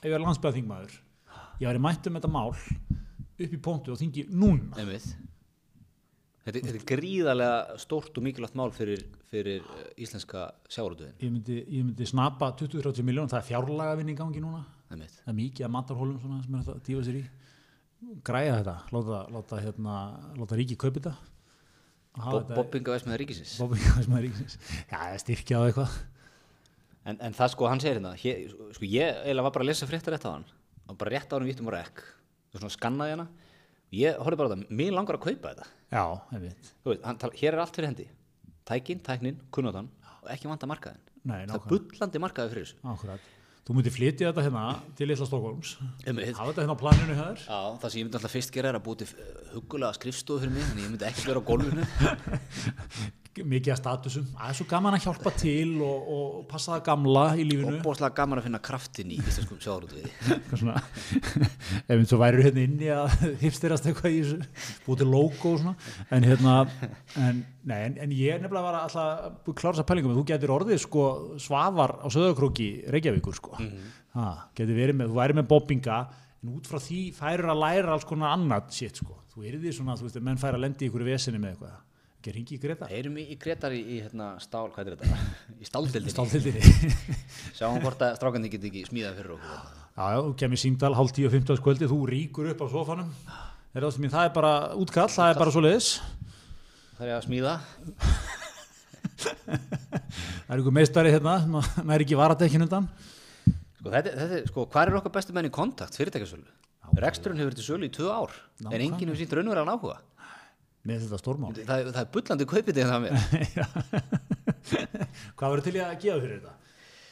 ég væri landsbæðaþingmaður ég væri mætt um þetta mál upp í pontu og þingi núna. Þetta, þetta er gríðarlega stórt og mikilvægt mál fyrir, fyrir eh, íslenska sjávarútuðin ég myndi, myndi snapa 20-30 miljón það er fjárlaga vinn í gangi núna Einmitt. það er mikið að matarhólum svona sem er að dífa sér í græja þetta, láta, láta, hérna, láta ríki kaupa þetta Og hafa Bo þetta- Bobbinga veist með ríkisins. Bobbinga sem er ríkisins. Já, styrkja á eitthvað. En, en það sko, hann segir hérna hér, sko, ég eiginlega var bara að lesa fréttar rétt á hann og bara rétt á hann vittum og rekk og svona skannaði hana. Ég horfði bara á þetta, mér langar að kaupa þetta. Já, ég veit Þú veit, hann, hér er allt fyrir hendi. Tækin, tæknin, kunnotan og ekki vanta markaðin Nei, það er bullandi markaði fyrir þessu. Akkurat. Þú myndir flytja þetta hérna til Stokkólms Einmitt. hafa þetta hérna á planinu hér Já, það sem ég myndi alltaf fyrst gera er að búið til hugulega skrifstofu fyrir mig, en ég myndi ekki vera á gólfinu. mikið að statusum, það er svo gaman að hjálpa til og, og passa það gamla í lífinu. Óbúslega gaman að finna kraftin í íslenskum svona, ef eins og væri hérna inni að hipsterast eitthvað í þessu búið til logo og svona. En hérna, en, nei, en, en ég nefnilega var alltaf klára þess að pælingum þú getur orðið sko svafar á söðakróki Reykjavíkur sko. Ha, getur verið með, þú væri með bobbinga en út frá því færur að læra alls konar annað shit sko, þú er því svona þú veist, menn fær að lendi í ykkur veseni með eitthvað ekki ringi í Greta, Heyrum í, í Gretar í, í hérna, stál, hvað er þetta? Í stáldildinni. stáltildinni Sjáum hvort að strákandi geti ekki smíðað fyrir okkur. Já, já, þú kemur síndal hálf tíu og 15 skvöldi, þú ríkur upp á sofanum er það, mín, það er bara útkall, það er bara svo leiðis Það er að smíða. það er ykkur meistari hérna, það er ekki varatekkin undan Sko, þetta, þetta, sko, hvað er okkar bestu menn í kontakt, fyrirtækjasölu? Reksturinn hefur verið til sölu í tvö ár, en Nákvæmlega. enginn hefur sínt raunverulega áhuga. Með þetta stórmál. Það, það er bullandi kaupið þegar það mér. hvað verður til í að gefa fyrir þetta?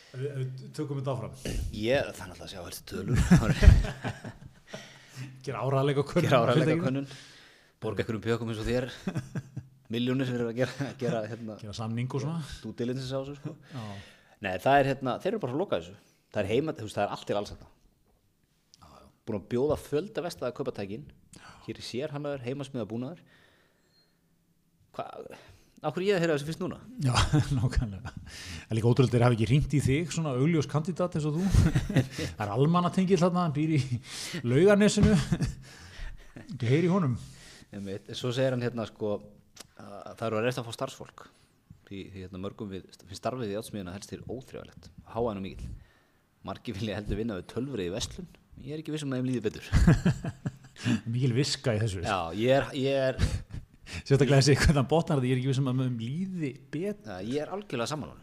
Ef við- tökum þetta áfram. Ég, það er alltaf að sjá helst tölur. gera áraðleika könnun. Gera áræðleika könnun. Borga ykkur um pjökum eins og þér. Miljónir fyrir að gera, gera hérna, gera samning og svona. á þessu sko. Nei, það er hérna, þeir eru bara að loka þessu. Það er heima, það er allt til alls þetta búin að bjóða fjölda vestaða kaupatækin. Hér er sér hannaður, heimasmiða búnaður hvað Akkur ég að heyra þessu fyrst núna? já nákvæmlega. Það er líka ótrúlega þeir hafi ekki ringt í þig svona augljós kandidat eins og þú. Það er almannatengil þarna, hann býr í laugarnesinu. Ekki heyri honum. Einmitt. Svo segir hann hérna sko að það eru að reysta að fá starfsfólk. Því, því hérna mörgum við, finnst starfið í átsmiðuna helst til óþrjálægt, háan og mikil margir vilja heldur vinna við tölvrið í vestlun ég er ekki viss um að þeim líði betur. Mikil viska í þessu. Já, ég er, ég er, sérstaklega þessi hvernig hann botnar þetta ég er ekki vissum að mögum líði bet ja, ég er algjörlega saman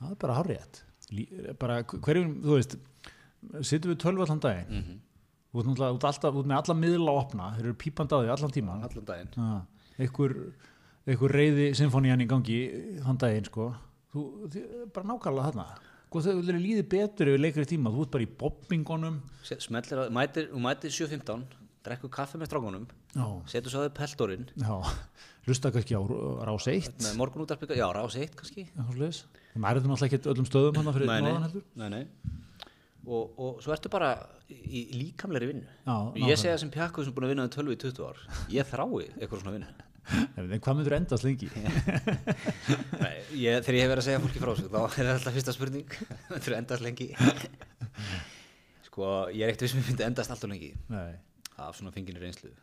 það er bara bara hverjum, þú veist sittum við tölvu allan daginn. Mm -hmm. þú ert alltaf, ert með alla miðla að opna þeir eru pípandi á því allan tíma allan daginn. Ja, einhver, einhver reyði symfónían í gangi þann daginn sko. Þú, þið, bara nákvæmlega þarna. Og þau vilja líði betur yfir leikri tíma þú ert bara í þú mætir 7.15 drekkur kaffi með strákunum já, setur svo að þau peltorinn. Hlusta kannski á rás 1 með morgun út já, rás eitt kannski. Það þú náttúrulega ekki öllum stöðum hann fyrir nei, norðan nei, heldur. Nei, nei. Og, og svo ertu bara í líkamlegri vinnu. Já, ég segja sem pjakkuð sem búin að vinna með tölvu í 20 ár. Ég þrái eitthvað svona vinnu. En hvað myndur endast lengi? Nei, ég, þegar ég hef verið að segja fólki frá þessu þá er það alltaf fyrsta spurning. Þetta er endast lengi? Sko, ég er ekkert vissum að myndi endast alltaf lengi. Nei af svona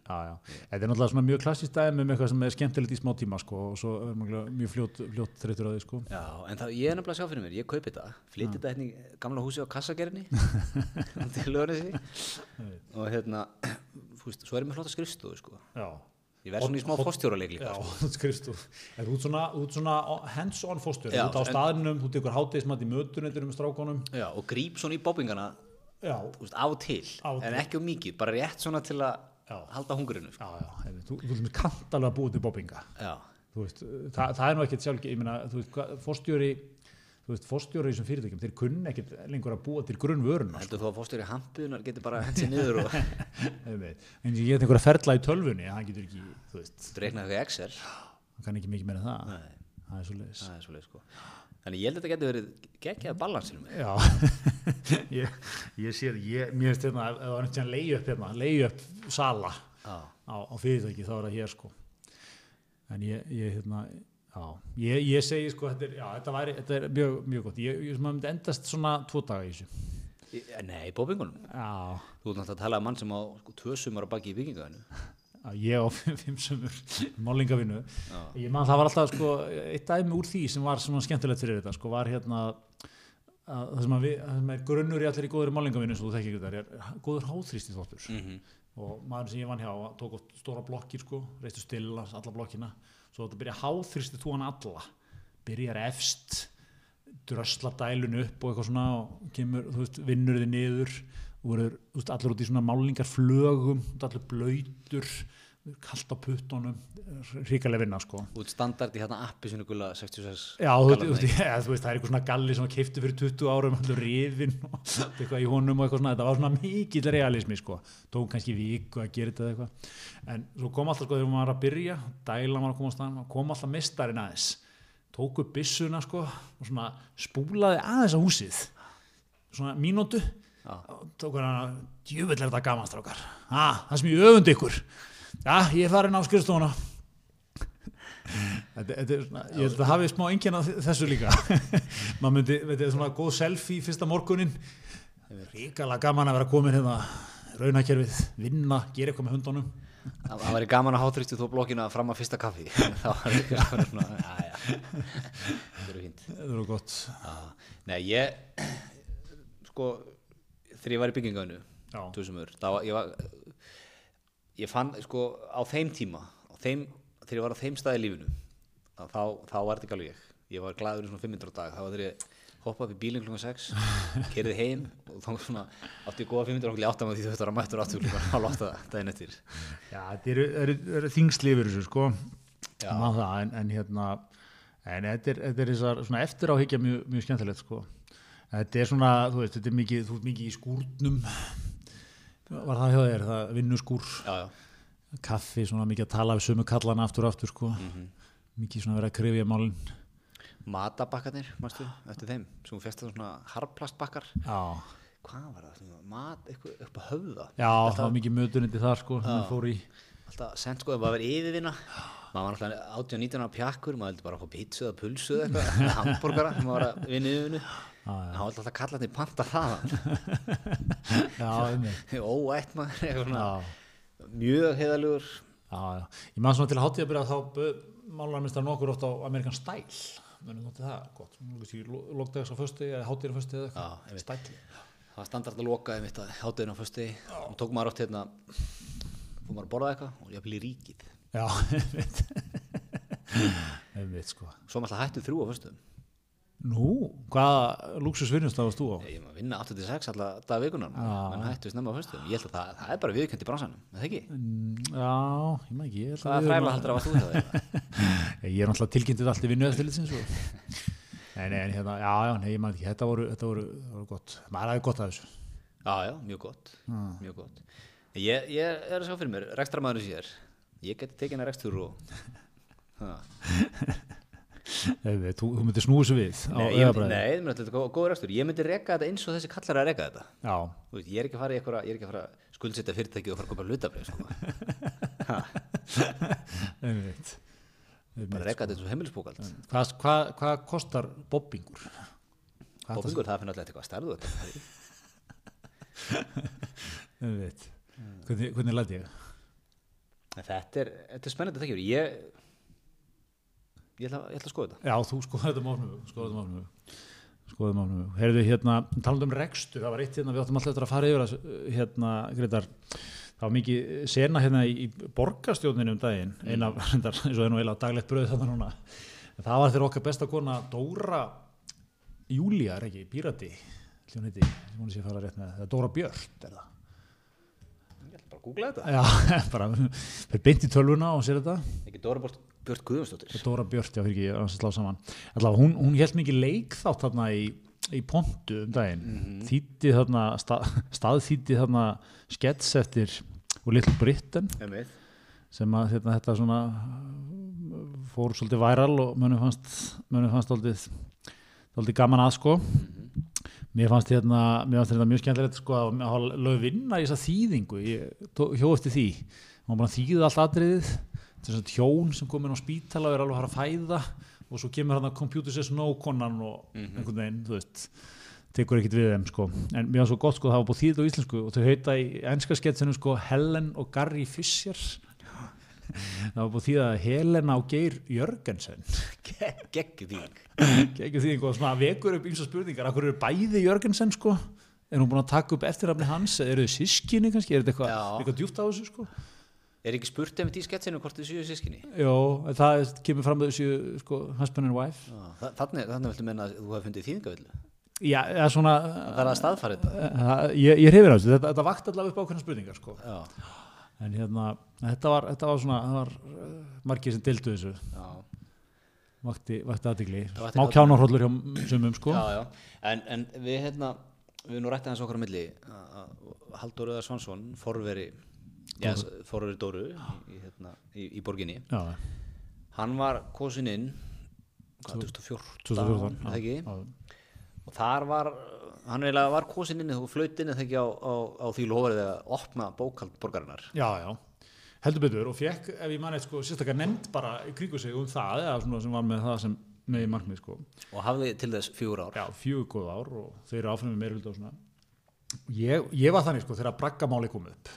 Já, já. Þetta er náttúrulega svona mjög klassist dæmi með eitthvað sem er skemmtilegt í smá tíma sko, og svo er mjög fljótt, fljótt þreytur á því sko. Já, en það, ég er nefnilega að sjá fyrir mér, ég kaupi þetta flytti þetta hérna í gamla húsi á kassagerinni til lögurnessi og hérna veist, svo er ég með flotta skrifstofu sko. Ég verð svona í smá fórstjóraleg líka sko. þú skrifst þú. Er þú svona, svona hands-on fóstur, Já, þú ert á staðinum, þú tekur hátegismat í. Já, og gríp svona í þú veist, á til, Á en ekki um mikið bara rétt svona til að Já. halda hungurinu sko. þú, þú ert kant alveg að búa til bobbinga. Veist, það, er nú ekkert sjálf, ég meina, þú veist, hvað- fórstjóri, þú veist, fórstjóri í þessum fyrirtækjum, þeir kunni ekkert lengur að búa til grunnvöruna. heldur þú að fórstjóri hampuðunar getur bara hendt sér niður og. En ég get einhverja ferla í tölvunni, hann getur ekki, þú veist, reikna eitthvað Excel hann kann ekki mikið meira það. Nei, er það er svolítið sko Þannig ég held að þetta getur verið geggjað balansinum Já, ég, ég sé það, ég, mér finnst hérna, ef það var veginn leiði upp hérna, leiði upp sala Já, á, á fyrirtæki, þá er það hér sko. En ég, ég hérna, já, ég, ég segi sko, þetta er, já, þetta væri, þetta er mjög, mjög gott. Ég, ég sem að myndi endast svona tvo daga í þessu. Nei, bóbingunum Já, Þú ert náttúrulega að tala um mann sem á sko, tvö sumar að baki í byggingaðinu já, ég á fimm, sömur málingavinnu. Ég man það var alltaf sko, eitt dæmi úr því sem var svona skemmtilegt fyrir þetta, sko, var hérna, að, það sem að við, það sem er grunnur í allir í góður málingavinnu, svo þú þekki ekki þetta, er góður háþrýsti þóttur. mm og maður sem ég vann hjá tók oft stóra blokkir sko, reistu stilla alla blokkina, svo þetta byrja háþrýsti hann alla, byrjar efst dröslar dælun upp og eitthvað svona og kemur, þú veist, vinnur þið niður þú veist, allir út í svona málingar flögum, þú veist, allir blöytur kallt á puttunum ríkalega vinna sko. Út standard í hérna appi sinu gula 66 Já, þú, nei. ja, þú veist, það er eitthvað svona galli sem keiftu fyrir 20 árum, allur rifin og eitthvað í honum og eitthvað svona, þetta var svona mikill realismi, sko, tók kannski viku að gera þetta eitthvað, en svo kom alltaf, sko, þegar maður var að byrja, dæla maður að koma á staðan, kom alltaf mistarinn aðeins, tók upp byssuna, sko, og svona spúlaði aðeins á húsið, svona og tók hann að djúvill er þetta gaman strákar. Ah, það sem ég öfund ykkur. Já, ég er farin á skrifstofuna. Þetta, þetta er svona ég held að hafi smá enginn að þessu líka. Maður myndi, veit þið, svona góð selfie fyrsta morgunin ríkala gaman að vera komin hérna raunakerfið, vinna, gera eitthvað með hundunum. Það það væri gaman að hátrýstu þú blokkina fram að fyrsta kaffi. Það var eitthvað svona, já, já. það eru fínt. Þetta er gott. Nei ég sko þegar ég var í þá var ég var ég fann sko á þeim tíma á þeim, þegar ég var á þeim staði í lífinu þá, þá, þá var þetta ekki alveg ég. Ég var glaður í svona 500 dag þá var þegar ég hoppa upp í bílinn klukkan 6 kerði heim og þá svona átti ég góða 500 okkur í áttam því þú þetta var að mættur áttur klukkan hálf átta daginn eftir. Já, þetta eru, eru, eru þingslifur þessu sko. Það, en, en hérna en þetta er, þetta er þessar svona eftir áhyggja mjög, mjög skemmtilegt sko þetta er svona, þú veist, þetta er mikið þú ert mikið í skúrnum. Var það hjá þér, það vinnuskúr? Já, já, kaffi, svona mikið að tala við sömu kallana aftur og aftur sko. Mikið svona verið að krifja málin. Matabakkarnir, mástu, eftir þeim sem hún festa svona harplastbakkar já, hvað var það, svona mat, eitthvað upp að höfða? Já það var mikið mötunandi þar sko, sem fór í. Alltaf sent sko, það var verið yfirvinna. Maður var alltaf 18-19 ára pjakkur maður vildi bara fá pítsu eða pulsu eða eitthvað hambúrgara maður var að vinna yfirvinnu hann vildi alltaf kalla þetta í panta þaðan. Óætt maður mjög já. ég man svona til að hátíða byrja þá málar mistar nokkur oft á Amerikan Style. Munum þetta það gott. Lókdags á föstu eða hátíðar á föstu eða eitthvað. Style. Það var standart að loka einmitt að hátæðin á fösti og tók maður átt hérna fór maður að borða eitthvað og ég í ríkið. Já, einmitt. Einmitt sko. Svo maður alltaf hættu þrjú á föstum nú, hvaða luxusvinnust það varst þú á? ég maður vinna 86 alltaf dag vikunar menn hættu snemma á föstum ég held að það, það er bara viðkjönd í bransanum er það ekki? Mm, já, ég maður ekki Hvaða við fræla heldur að varst þú það? ég er náttúrulega tilkynntur allt í vinnu eftir litsins nei, nei, hérna, já, já, nei, ég maður ekki. Þetta voru, þetta voru, það voru gott. Maður hafi gott að þessu. Já, já, mjög gott, mjög gott. Ég, ég er að sjá fyrir mér, rekstramæður við, þú, þú myndir snúið svo við Nei, ég myndi, nei, myndi, þetta er góð, góð rekstur. Ég myndi reka þetta eins og þessi kallar að reka þetta. Veit, ég er ekki að fara í eitthvað, ég er ekki að fara að skuldsetja fyrirtæki og fara að hlutabrið, sko. einmitt Bara reka þetta eins og heimilisbókald. hvað, hvað, hvað kostar bobbingur? Hvað Og fingur, það finnur alltaf eitthvað einmitt hvernig, hvernig læti ég? Þetta er, þetta er spennandi þekkjur. Ég, ég ætla, ég ætla að skoða þetta. já, þú skoða þetta máfnum skoða þetta máfnum skoða þetta máfnum heyrðu hérna, talandi um rekstur það var eitt hérna, við áttum alltaf eftir að fara yfir hérna, Gretar það var mikið sena hérna í borgarstjórninu um daginn, eina reyndar, eins og er nú eiginlega daglegt bröð þannig núna. Það var þegar okkar besta kona Dóra Júlía er ekki, Pírati hljóðan heiti, hún sé fara rétt með það. Er Dóra Björn er það? Ég ætla bara að googla þetta. já, bara, fyrir beint í tölvuna og sér þetta. Ekki Dóra Bort Björn Guðjónsdóttir. Dóra Björn, já fyrir ekki, að slá saman. Allavega, hún, hún held mikið leikþátt þarna í, í pontu um daginn. Þýtti þarna, stað, staðþýtti þarna skets eftir og Little Britain. Einmitt. sem að hérna, þetta svona fór svolítið væral og mönum fannst mönum fannst svolítið, svolítið gaman að sko. Fannst hérna, mér fannst þetta mjög skemmtilegt sko að hafa lög vinna í þessa þýðingu. Ég tó- hjó eftir því. Var bara að þýða allt atriðið þess að hjón sem komin á spítala og er alveg að fara að fæða og svo kemur hann að computer says no konan og einhvern veginn, þú veist tekur ekkert við þeim sko. En mér var svo gott sko það var búið þýðið á íslensku og þau heita í enska sketsinu sko Helen og Gary Fisher það var búið þýðið að Helena og Geir Jörgensen. Því. ekki því einhvað svona vekur upp eins og spurningar akkur eru bæði Jörgensen sko? Er hún búin að taka upp eftirrafni hans? Eða eru þau sískinni kannski, er þetta eitthvað, Já. eitthvað djúpt á þessu sko Er ekki spurt einmitt í sketsinu hvort þið séu sískinni? Jó, það kemur fram með þessu sko, husband and wife Já, þa- Þannig, þannig viltu menna að þú hefði fundið þýðingavillu. Já, eða svona Það er að staðfara þetta. uh, ég, ég hefur á þessu, þetta, þetta vakt allavega upp ákveðna spurningar sko en hérna, þetta var, þetta var svona það var uh, margir sem dildu þessu já, vakti, vakti aðdegli Það athygli. kjánarhóllur hjá sumum sko já, já. En, en við hérna við nú rætti hans okkar á milli að- að Halldór Öðar Svansson forveri já, forveri Dóru í, hérna, í, í borginni. Já, hann var kosin inn hvað, 2014, 2014 er það ekki? já, og þar var hann var kosin inn og flaut inn eða ekki á, á, á því lofariði að opna bókald borgarinnar. Já, já. Heldur betur og fekk, ef ég manni sko, sérstaklega nefnd bara í kringu sig um það eða sem var með það sem með í markmið sko. Og hafði til þess fjögur ár. Já, fjögur góð ár og þeir eru áfram með meirvildi og svona. Ég, ég var þannig sko þegar braggamáli kom upp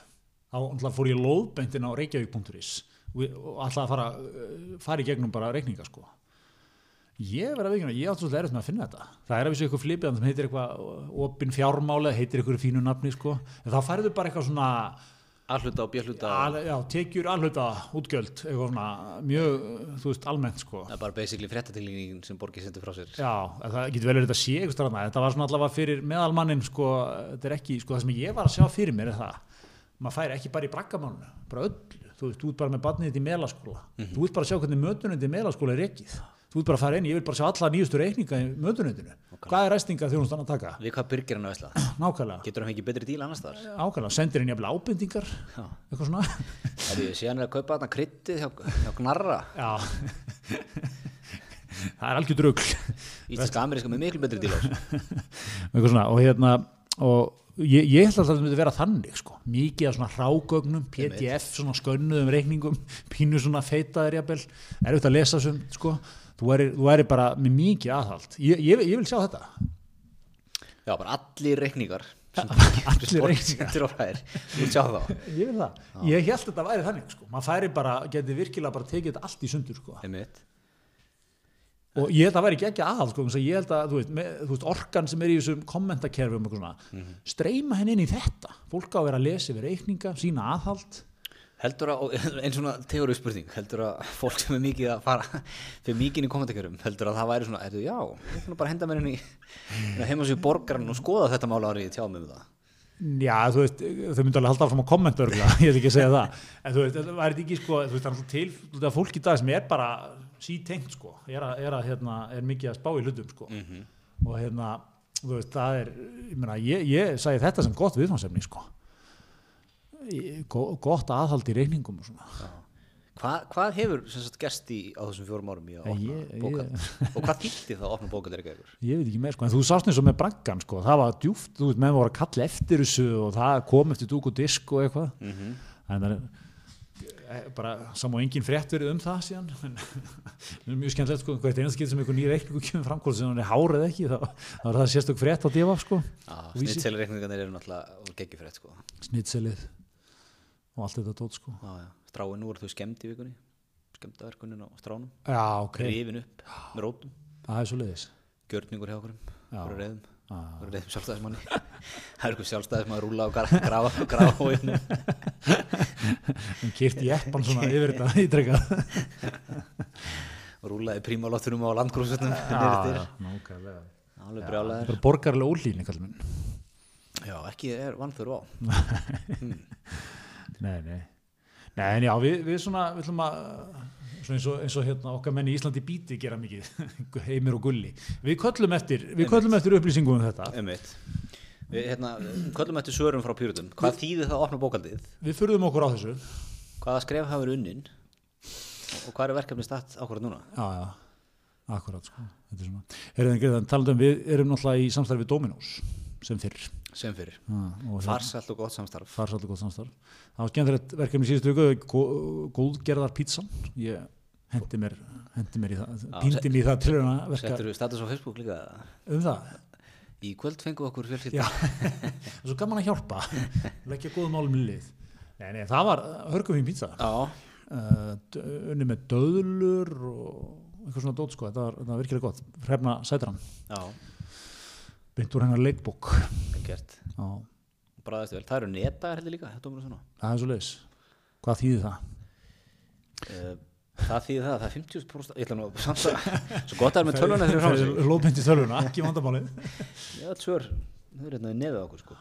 þá fór ég lóðbeintin á reykjavík.is og, alltaf að fara uh, fara í gegnum bara reikninga sko. Ég verið að veikina, ég átti svolítið erfitt með að finna þetta. Það er að vissu eitthvað flipið sem heitir eitthvað opin fjármáli, heitir eitthvað fínu nafni sko, en þá færðu bara eitthvað svona alhluta og björhluta al, já, tekjur alhluta útgjöld eitthvað svona mjög, þú veist, almennt sko. Það er bara basically fréttatilningin sem borgið sendur frá sér. Já, það getur vel verið að sé eitthvað. Þetta var svona allavega fyrir meðalmannin sko, þetta er ekki, sko það sem ég var að sjá fyrir mér er það, maður færi ekki bara í braggamálunu, bara öllu, þú veist, þú ert bara með barnið þitt í melaskóla, þú ert bara að sjá hvernig mötunandi í melaskóla er ekkið, þú ert bara að fara inn, ég vil bara sjá alla nýjustu reikninga í mötunandinu, hvað er ræstinga þjónustan að taka? við hvað byrgir hann að vesla Nákvæmlega, getur hann fengið betri díl annars þar nákvæmlega, sendir inn jafnvel ábendingar, Já. eitthvað svona, Það er síðan að kaupa þarna kryttið hjá, hjá Gnarra. Já, það er algjör drugl. Íslenska ameríska með miklu betri díl á þessu. eitthvað svona. Og hérna og ég, ég held að það myndi vera þannig sko, mikið af svona hrágögnum pdf, svona skönnuðum reikningum pínu svona feitaðir jafnvel. Er auðvitað að lesa sem sko. Þú væri, þú væri bara með mikið aðhald. Ég, ég, ég vil sjá þetta. Já, bara allir reikningar Allir reikningar. Þú sjá það, ég held að þetta væri þannig sko. Maður færi bara, geti virkilega bara tekið þetta allt í sundur sko. Einmitt. Og ég held að það væri ekki ekki aðhald sko, ég held að þú veist, með, þú veist orkan sem er í þessum kommentakerfum og svona, streyma henni inn í þetta. Fólk á að vera að lesa yfir reikninga sína aðhald. Heldur að, einn svona teóriu spurning Heldur að fólk sem er mikið að fara fyrir mikið inn í kommentarkjörum Heldur að það væri svona, ertu, já, ég fann bara að henda mér í að heima sér borgaran og skoða þetta mála árið tjá mig um það. Já, þú veist, þau myndu alveg halda áfram að kommenta örgulega, ég ætla sítengt sko, er, að, er, að, hérna, er mikið að spá í hlutum sko. Og hérna, þú veist, það er ég meina, ég, ég segi þetta sem gott viðfansefni sko. Go- gott aðhald í reikningum og svona. Hva, Hvað hefur sagt gerst í á þessum fjórum árum í að opna bókald og hvað þýtti það að opna bókald er ekki ykkur? ég veit ekki meir sko, en þú sást eins og með braggan sko, það var djúft, þú veist, menn voru að kalla eftir þessu og það kom eftir dúk og disk og eitthvað. Mhm. en það er bara sam og engin frétt verið um það síðan það er mjög skemmtilegt sko hvert einast getur sem einhver nýr reikningu kemur fram hvort sem hann er hárið ekki þá, þá er það sérstök frétt á divaf sko. Snitselreikningarnir eru náttúrulega geggjufrétt sko. snitselið og allt þetta tótt sko. Stráin eru þau skemmt í vikunni skemmtaverkunin á stránum. Já ok, rifin upp með rótum. Það er svo leiðis gjörningur hjá okkur Fyrir reyðum Já. fyrir reyðum sjálfstæðismanni. Það er eitthvað sjálfstæðismann að rúla og gra- grafa grafa á hérna hann kýrt í eppan svona yfir þetta ítrekkað og rúlaði prímalóttunum á landgrúsutnum já, nákvæmlega. Alveg brjálæðir bara borgarlega ólíni kallum já, ekki er vannþur á. Nei, nei. Nei, en já, við, við svona, við ætlum að, eins og, eins og hérna, okkar menn í Íslandi bíti gera mikið, heimir og gulli. Við köllum eftir, við köllum eftir upplýsingum um þetta. Við hérna, köllum eftir svörum frá pjúrutum hvað þýðir það að opna bókaldið Við furðum okkur á þessu. hvaða skref hafa verið unnin og hvað er verkefni statt ákvörð núna Já, já, akkurat, sko. Er við um, við erum náttúrulega í samstarfi við Dominos, sem fyrr. sem fyrir og hérna- farsalt og gott samstarf farsaldið gott samstarf. Það var skemmtilegt verkefni síðustu viku, gó- góðgerðar pítsan. Ég hendi mér, hendi mér í það, píndi mér í það til að verka settur við status á Facebook líka? Um það. í kvöld fengum við okkur Já, fjölskylda það svo gaman að hjálpa. Leggja góðum málum í lið. Nei, nei, það var hörgum fín pizza. Já, uh, d- unni með döðlur og eitthvað svona dót sko, þetta var, þetta var virkilega gott. Hrefna sætran, úr hennar leikbók. Gert já, bræðast vel, það eru netaðar heldur líka það er svo leis hvað þýðir það? uh, það þýðir það, það er 50% ég ætla nú samt að, svo gott að er með tölvuna frá sig. lóðbeint í tölvuna, ekki vandamálið. Já, svör, þau eru hérna í nefið okkur sko.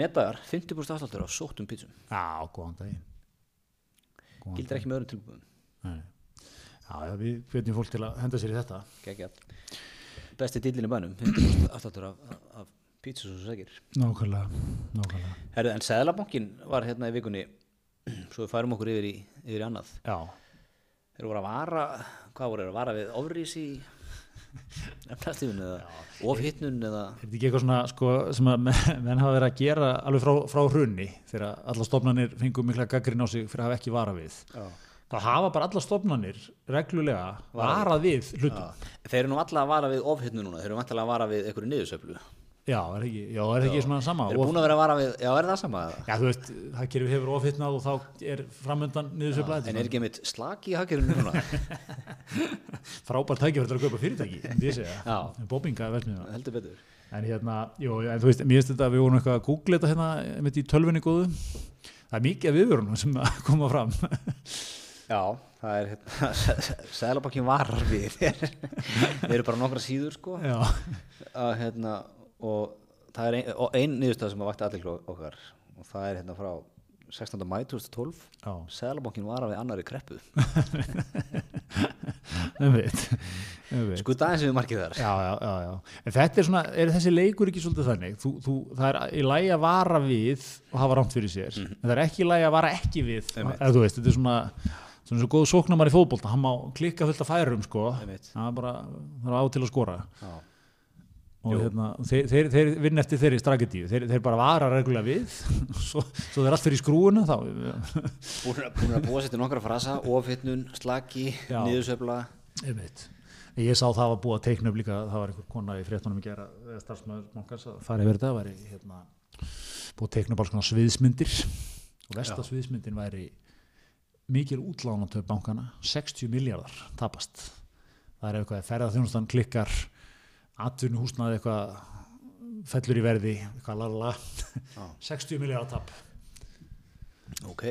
Netaðar, 50% afsláttur á sóttum pítsum já, góðan daginn. Gildir ekki með öðrum tilbúðum Nei. Já, já, við hvetjum fólk til að henda sér í þetta. Gekja. besti dýlinn í bænum 100% afsláttur af, af pítsus og segir Nákvæmlega, en Seðlabankin var hérna í vikunni svo við færum okkur yfir í, yfir í annað. Já, þeir voru að vara hvað voru þeir að vara við ofrís í efnastífun eða ofhittnun eða er þetta ekki eitthvað svona sko, sem að menn, hafa verið að gera alveg frá, frá hrunni þegar alla stofnanir fengu mikla gaggrin á sig fyrir að hafa ekki vara við? Já. Það hafa bara alla stofnanir reglulega varað við. hlutum? Já. þeir eru nú alla að vara við ofhittun núna þeir eru vantilega að vara við einhverju niðursöflu Já, er ekki, já, er ekki svona sama? Eru búin að vera að vara við, já er það sama? Já, þú veist, hagkerfi hefur ofhittnað og þá er framöndan niður sér blæði en er ekki mitt slaki í hagkerfinu núna? Frábært tækifæri til að kaupa fyrirtæki myndi ég segja, versmiða heldur betur. En hérna, jú, en þú veist, mér finnst þetta að við vorum eitthvað að googla þetta hérna með í tölvunni góðu. Það er mikið af viðvörunum sem að koma fram. Já, það er hérna Seðlabankin varar við. Þeir þeir eru bara nokkra síður sko. Að, hérna, og það er ein, ein niðurstað sem að vakti allir okkar og það er hérna frá 16. mæ 2012 já, Seðlabankin varar við annari kreppu. Um um sko aðeins við markið þar. Já, já, já, já. En þetta er svona, er þessi leikur ekki svolítið þannig? Þú, þú, það er í lægi að vara við og hafa rámt fyrir sér, en það er ekki í lægi að vara ekki við, Einmitt. eða þú veist, þetta er svona, svona svo góð sóknarmar í fótbolta, hann má klikka fullt af færum, sko, það er bara, það er á til að skora. Já. Og hérna, þeir, þeir, þeir vinna eftir þeirri strategíu, þeir, þeir bara vara reglulega við, svo, svo þeir allt fyrir skrúuna þá, búin að, að búa sér til nokkra frasa. Ofhittnun, slaki, niðursöfla einmitt. Ég sá það var búið að teikna upp líka, það var einhver kona í fréttunum í gera, eða starfsmæður bankans að fara yfir þetta, væri hérna, búið að teikna upp alls konar sviðsmyndir. Og versta sviðsmyndin væri mikil útlánatöf bankana, 60 miljardar tapast. Það er eitthvað ferða þjónustan klikkar, atvinnuhúsnaði eitthvað fellur í verði, eitthvað lalala, Já. 60 miljardar tap. ok,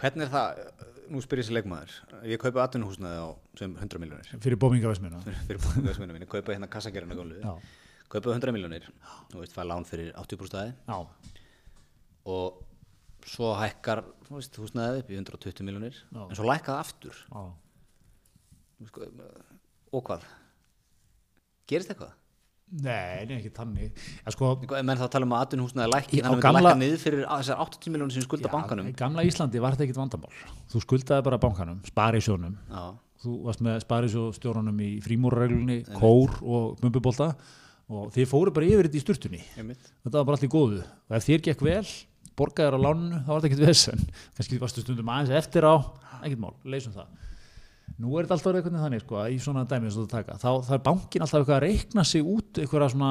hvernig er það nú spyr ég sér leikmaður ég kaupa atvinnuhúsnaði á sem 100 miljónir Fyrir bómingavæsmina. fyrir bóðingaðismunum minni, kaupa hérna Já, kaupa 100 miljónir og veist, fæ lán fyrir 80% stæði já, og svo hækkar veist, húsnaðið upp í 120 miljónir en svo lækkað aftur já. og hvað gerist eitthvað? Nei, nei, ekki þannig. Já, sko, menn þá tala um að atvinnuhúsnaði lækki þannig að það lækka niður fyrir þessar 80 miljónir sem skulda Já, bankanum Í gamla Íslandi var þetta ekkit vandamál. Þú skuldaði bara bankanum, sparisjónum. já, Þú varst með sparisjóðstjórunum í frímúrareglunni, kór og bumbubolta og þið fóru bara yfir þetta í sturtunni. einmitt Þetta var bara allt í góðu. Og ef þér gekk vel, borgaðir á lánunu, þá var þetta ekkit vesen. Kannski varstu stundum aðeins eftir á, ekkit mál, leysum það. Nú er þetta alltaf eitthvað þannig, sko, í svona dæmi og þetta taka. Þá, er bankin alltaf eitthvað að reikna sig út eitthvað svona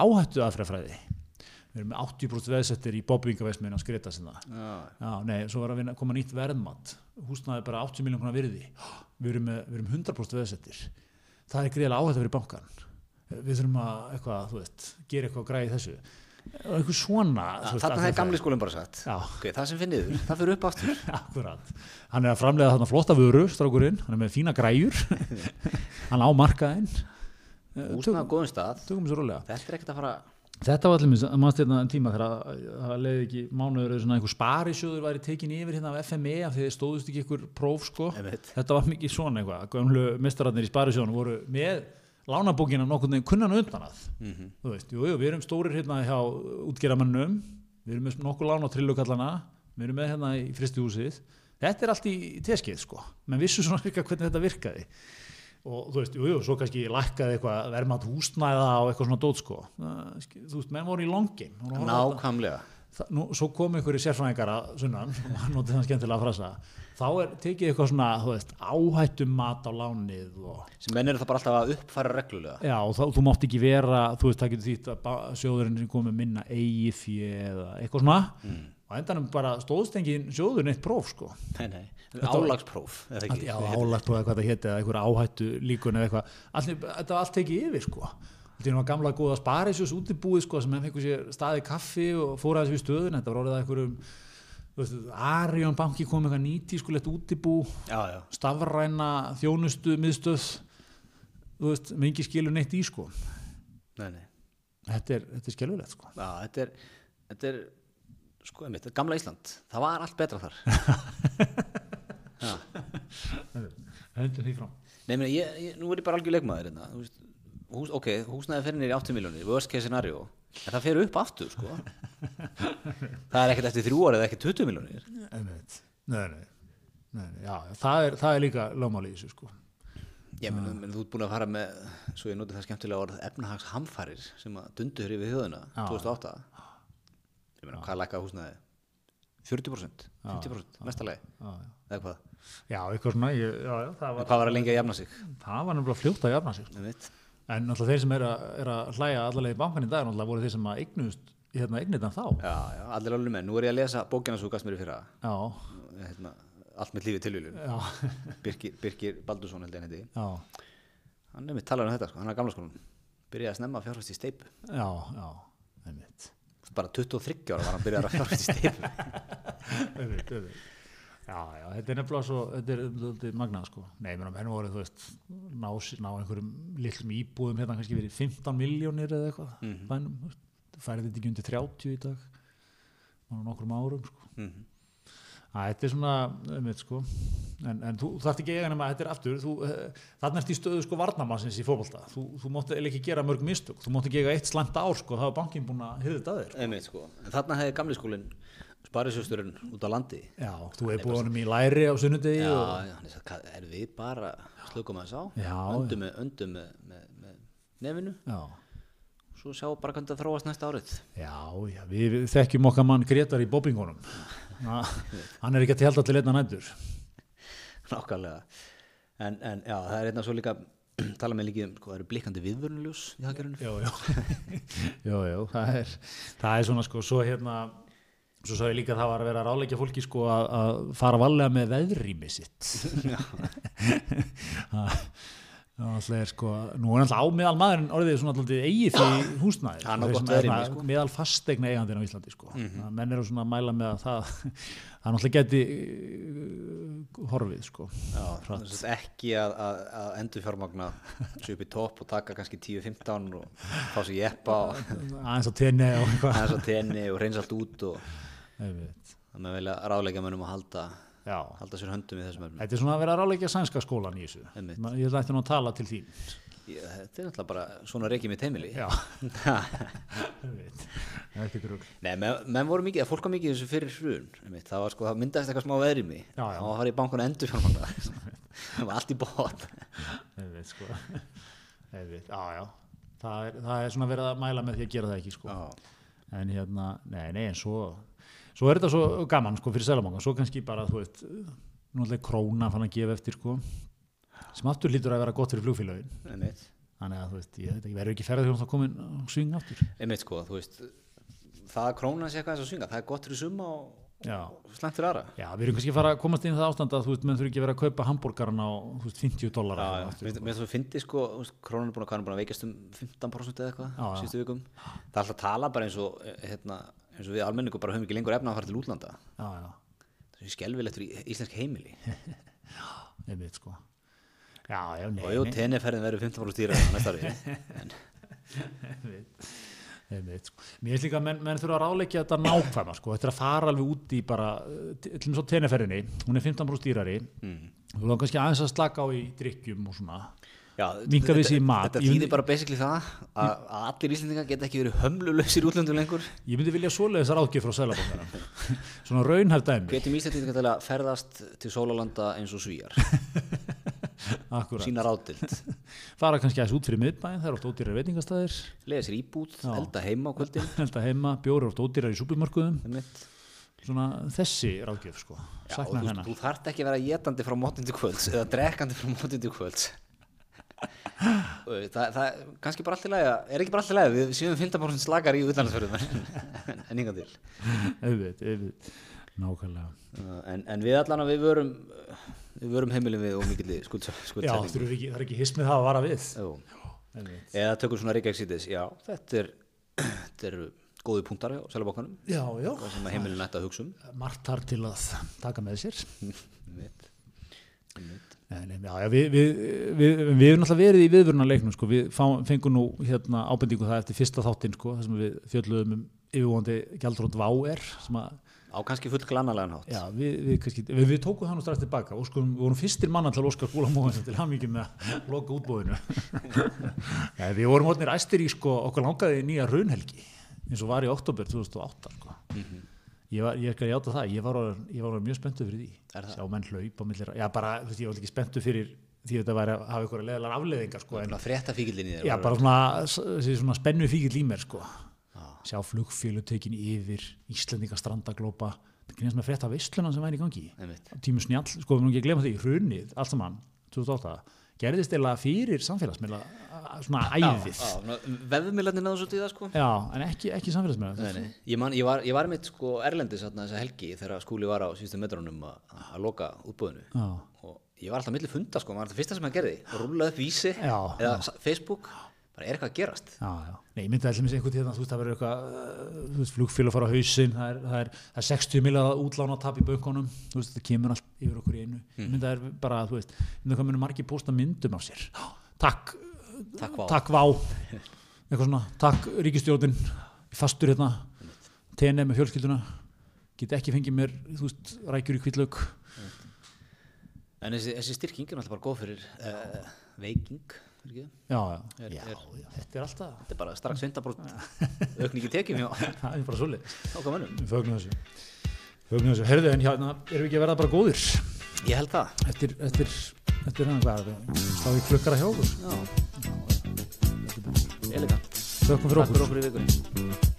áhættu aðfræðfræði. Við erum með 80% veðsettir í bobbingaveisminu að skreita sinna. já, Já, nei, svo var að vinna, koma nýtt verðmat húsnaði bara 80 miljón konar virði við erum, með, við erum 100% veðsettir það er greiðlega áhætt að vera í bankan við þurfum að, eitthvað, þú veist gera eitthvað græði þessu eitthvað svona þarna hefði gamli skólinn bara sagt. Já. ok, það sem finnir það fyrir upp aftur. Akkurat, hann er að framlega þarna flotta vöru strákurinn, hann er með fína græjur. Hann á markaðinn. Eh, húsnaði á góðum stað. þetta er ekkert að fara Þetta var allir mannst hérna en tíma þegar að- það leiði ekki mánuður eða svona einhver sparisjóður væri tekin yfir hérna af FME af því þið stóðust ekki einhver próf sko. Þetta var mikið svona eitthvað. Gömlu mistararnir í sparisjóðunum voru með lánabókina nokkurn veginn kunnan undan að. Mhm. Þú veist, jú, jú, við erum stórir hérna hjá útgeramannum, við erum með nokkur lán á trillukallana, við erum með hérna í fristihúsið. Þetta er allt í teskið sko. Menn vissu svona líka hvernig þetta virkaði og þú veist, jú, jú, svo kannski lækkaði eitthvað verðmátt húsnæða og eitthvað svona dót sko, þú veist, menn voru í longin nákvæmlega nú, svo kom einhverju sérfræðingar að sunnan og hann notið þann skemmtilega frasa þá er tekið eitthvað svona, veist, áhættum mat á lánið og sem menn eru það bara alltaf að uppfæra reglulega. Já, og þá, þú mátt ekki vera þú veist, það getur þýtt að sjóðurinn sem komið minna eigi fjö eða eitthvað svona. Mm. og endanum bara stóðst engin sjóður neitt próf sko. Nei, nei, álagspróf eða já, álagt og hvað það héti eða einhver áhættu líkun eða eitthvað. Þetta var allt tekið yfir sko. Þetta var gamla góða sparisjós útibúið sko sem hefði sér staði kaffi og fór aðeins við stöðun þetta var orðið að einhverjum Arion banki kom eitthvað nýtískulegt útibú já, já, stafræna þjónustu miðstöð. Þú veist, mingi skilur neitt í sko. Nei, nei. Þetta er, þetta er skelfilegt sko. Já, þetta er, þetta er sko, einmitt, gamla Ísland. Það var allt betra þar. Hendur því fram. Nei, meni, ég, ég, nú er ég bara algjör leikmaður hérna. ok, húsnæði fyrir í 80 miljónir worst case scenario, en það fer upp aftur sko. það er ekkert eftir þrjú árið ekkert 20 miljónir Einmitt. nei, nei, nei, nei. Já, það, er, það er líka lögmáli í þessu sko. Ég menn, menn þú ert búin að fara með svo ég noti það skemmtilega orð efnahags hamfarir sem að dundu hér yfir þjóðina Já. 2008 ég meina, hvað lækkaði húsnæði 40%, 50% mestalegi, já, já. eða hvað? Já, eitthvað svona ég, já, já, var, hvað var að lengja að jafna sig? Það var nefnilega fljótt að jafna sig sko. En náttúrulega þeir sem er að, er að hlæja allavega í bankan í dag náttúrulega voru þeir sem að eignust hérna eignitan þá. Já, já, allir alveg með, nú er ég að lesa bókina svo gast mér í fyrra. Já, hérna, allt með lífið tilvílun já, Birkir, Birkir Baldursson held ég hann heiti. Já, hann er mitt talar um þetta, sko. hann er gamla skólanum. Byrjaði að snemma að fjárfæst í steipu já, já einmitt. Bara 23 ára var hann byrjaði að fjárfæst í steipu. Já, já, þetta er nefnilega svo, þetta er, er magnað sko. Nei, mér henni voru, þú veist, ná, ná einhverjum lillum íbúðum hérna kannski verið 15 miljónir eða eitthvað, mm -hmm. bænum, veist, færið þetta ekki undir 30 í dag, á nokkrum árum sko. Mhm. Æ, þetta er svona, einmitt sko, en, en þú þarft ekki eiga nema að þetta er aftur, þú, uh, þarna ert í stöðu sko varnamassins í fótbolta, þú, þú mátti eiginlega ekki gera mörg mistök, þú mátti ekki eiga eitt slæmt ár sko, það var bankin búin að hyrða þetta að þér. Einmitt, sko. Hefði sparisjósturinn út á landi. Já, þú hefur búið honum í læri á sunnudegi já, og, já, hann er svo, er við bara slökum að sá öndum með, öndum með, með, með nefinu. Já. svo sjá bara hvernig það þróast næsta árið. Já, já, við þekkjum okkar mann Gretar í bobbingunum. Hann er ekki að telta til einna nættur. nákvæmlega. En, en já, það er einna svo líka tala með líki um, sko, það eru blikkandi viðvörnuljós í hagkerfinu. Jú, jú, jú, jú, það er, það er svona sko, svo hérna, svo sá ég líka að það var að vera að ráleikja fólki sko að, að fara valega með veðrými sitt. Það er sko, nú er alltaf á meðal maðurinn orðið svona alltaf eigið því húsnæði. Hann á Þeir gott sem er veðrými, svona sko. Meðal fastegna eigandinn á Íslandi sko. Mm -hmm. Menn eru svona að mæla með að það, það náttúrulega geti uh, horfið sko. Já, þess að ekki að, að, að endur fjármagna svo upp í topp og taka kannski 10-15 og fá sér jeppa Aðeins á tenni og og reyns allt út og Það með velja ráðleika mönnum að halda, Já. halda sér höndum í þessum efnum. Þetta er svona að vera að ráleikja sænska skólan í þessu. Einmitt. Ég ætti nú að tala til þín. Ég, þetta er náttúrulega bara svona reykið mitt heimili. Já. Það er ekki drugg. Nei, menn, menn voru mikið, fólk var mikið í þessu fyrir hrun, einmitt. það var sko, það myndaðist eitthvað smá veðri mig, Já, já. það var að fara í bankun endur fjármagna, það var allt í bótt. Einmitt, sko. Einmitt. Já, já. Það er, það er svona verið að mæla með því að gera það ekki, sko. En hérna, nei, nei, en svo, svo er þetta svo gaman, sko, fyrir selamangan. Svo kannski bara, þú veist, ætlaði króna fann að gefa eftir, sko, sem aftur lítur að vera gott fyrir flugfélagin. Þannig að, þú veist, ég ekki, verður ekki ferðið þá komin að svinga aftur. einmitt sko, þú veist, það að krónan sé eitthvað og svinga, það er gott fyrir summa og, og slæmt fyrir aðra. Já, við erum kannski að fara að komast inn í það ástand að þú veist, menn þurfi ekki að vera að kaupa hambúrgarna á veist, 50 dólar mér þú fyndi sko, þú veist, krónan er búin að, að veikast um 15% eða eitthvað, síðustu vikum. Það er alltaf að tala bara eins og, eh, hérna, eins og við almenningu bara höfum ekki lengur efna að fara til útlanda. já, já, Það er skelvilegt fyrir íslensk heimili. einmitt sko Já, já, nei, og jú, nei, tenniferðin verður 15% dýra á næsta ári. En, einmitt sko Mér finnst líka að menn, menn þurfa að ráleikja þetta nákvæma sko, þetta er að fara alveg út í bara eh, til og með tenniferðinni, hún er 15% dýrari mm. þú langar kannski aðeins að slaka á í drikkjum og svona Þetta- sig í mat. Þetta þýðir bara basically það að, allir Íslendingar geta ekki verið hömlulausir útlöndum lengur. Ég myndi vilja svoleiðis að ráðgjöf frá Sælabankarum Svona raunhæf dæmi Hvetjum Íslendingar til að ferðast til sólalanda eins og svíjar, sína rátild, fara kannski aðeins út fyrir miðbæinn, það er oft ódýrar veitingastæðir lega sér íbúð, Já. elda heima á kvöldin. Held að heima, bjóri oft ódýrar í súpumörkuðum. Svona þessi ráðgjöf sko Já, þú, þú þarft ekki að vera getandi frá mótin til kvölds eða drekkandi frá mótin til kvölds það, það er kannski bara allt í að- er ekki bara allt í lagi við séum 15% slakar í utlandsferðum en, yngan til. Auðvitað, auðvitað, nákvæmlega. Uh, en, en við allan að við vörum við vörum heimilin við og mikill Já, skuldsetningu. Þurfum við ekki, það er ekki hismið það að vara við. Jú. Eða tökum svona Reykjavík síðis já, þetta er þetta eru góði punktar Já, já, sem heimilin ætti að hugsa um. Margt þar til að taka með sér. Einmitt. Nei, nei, já, já, við, við, við, við erum alltaf verið í viðvörunarleiknum sko. við fengum nú hérna, ábendingu það eftir fyrsta þáttinn sko, þar sem við fjöldluðum um yfirvóndi sem að á kannski full glannalegan hátt Já, við, við, kannski, við, við tókum það nú strax tilbaka og sko, við vorum fyrstir manna til Óskar Móhansson til hamingjum með að loka útbúðinu Nei, við vorum orðnir æstir í sko, okkur langaði nýja raunhelgi eins og var í oktober 2008 sko. Ég, var, ég er ekki að játa það ég var, ég var mjög spenntu fyrir því. Er sjá menn hlaup á millir já, bara, þú veist, ég var ekki spenntu fyrir því að þetta væri að hafa ykkur leðilega afleðingar sko, en, frétta fíkildin í þér já, var- bara svona, svona spennu fíkil í mér sko. sjá flugfjölu tekin yfir Íslendinga strandaglópa það kynast með frétta veistlunan sem væri í gangi. Einmitt. tímu snjall, sko við erum ekki að glema því hrunið, allt saman, 2008 gerðist eða fyrir samfélagsmiðla svona æðið já, vefmiðlarnir náðu svolítið í það sko. En ekki, ekki samfélagsmiðla Nei, nei. Ég, man, ég var, ég var mitt sko erlendis þessa helgi þegar skúli var á síðustu metrónum að að loka útbúðinu já, og ég var alltaf milli funda sko, maður var alltaf fyrsta sem hann gerði? Rúlaði upp vísi Já, eða s- Facebook? Bara er eitthvað að gerast? Já, já. Nei, ég myndi að allmis einhvern tíðan, þú veist, það verður eitthvað uh, þú veist, flugfélag fara á hausinn það er, það er, það er 60 miljaða útlána tap í bönkunum, þú veist, það kemur allt yfir okkur í einu, ég myndi að það er bara, þú veist ég myndi að hvað myndir margir posta myndum af sér. Takk, Takk vá. takk vá. Eitthvað svona, takk ríkistjórnin fastur hérna. TNM með fjölskylduna. Get ekki fengið mér, þú veist, rækjur í kvítlaug en þessi, þessi styrking er náttúrulega bara góð fyrir uh, veiking já, já, Er- já, er- já, þetta er alltaf þetta er bara strax 20% aukningi tekjum það er bara Við fögnum þessu. Fögnum þessu, herðu en hérna erum við ekki að verða bara góðir? Ég held það. Eftir, eftir, eftir hann hvað stáði klukkara hjá okkur? Já, elegant. Þökkum fyrir takk okkur. fyrir okkur í vikunni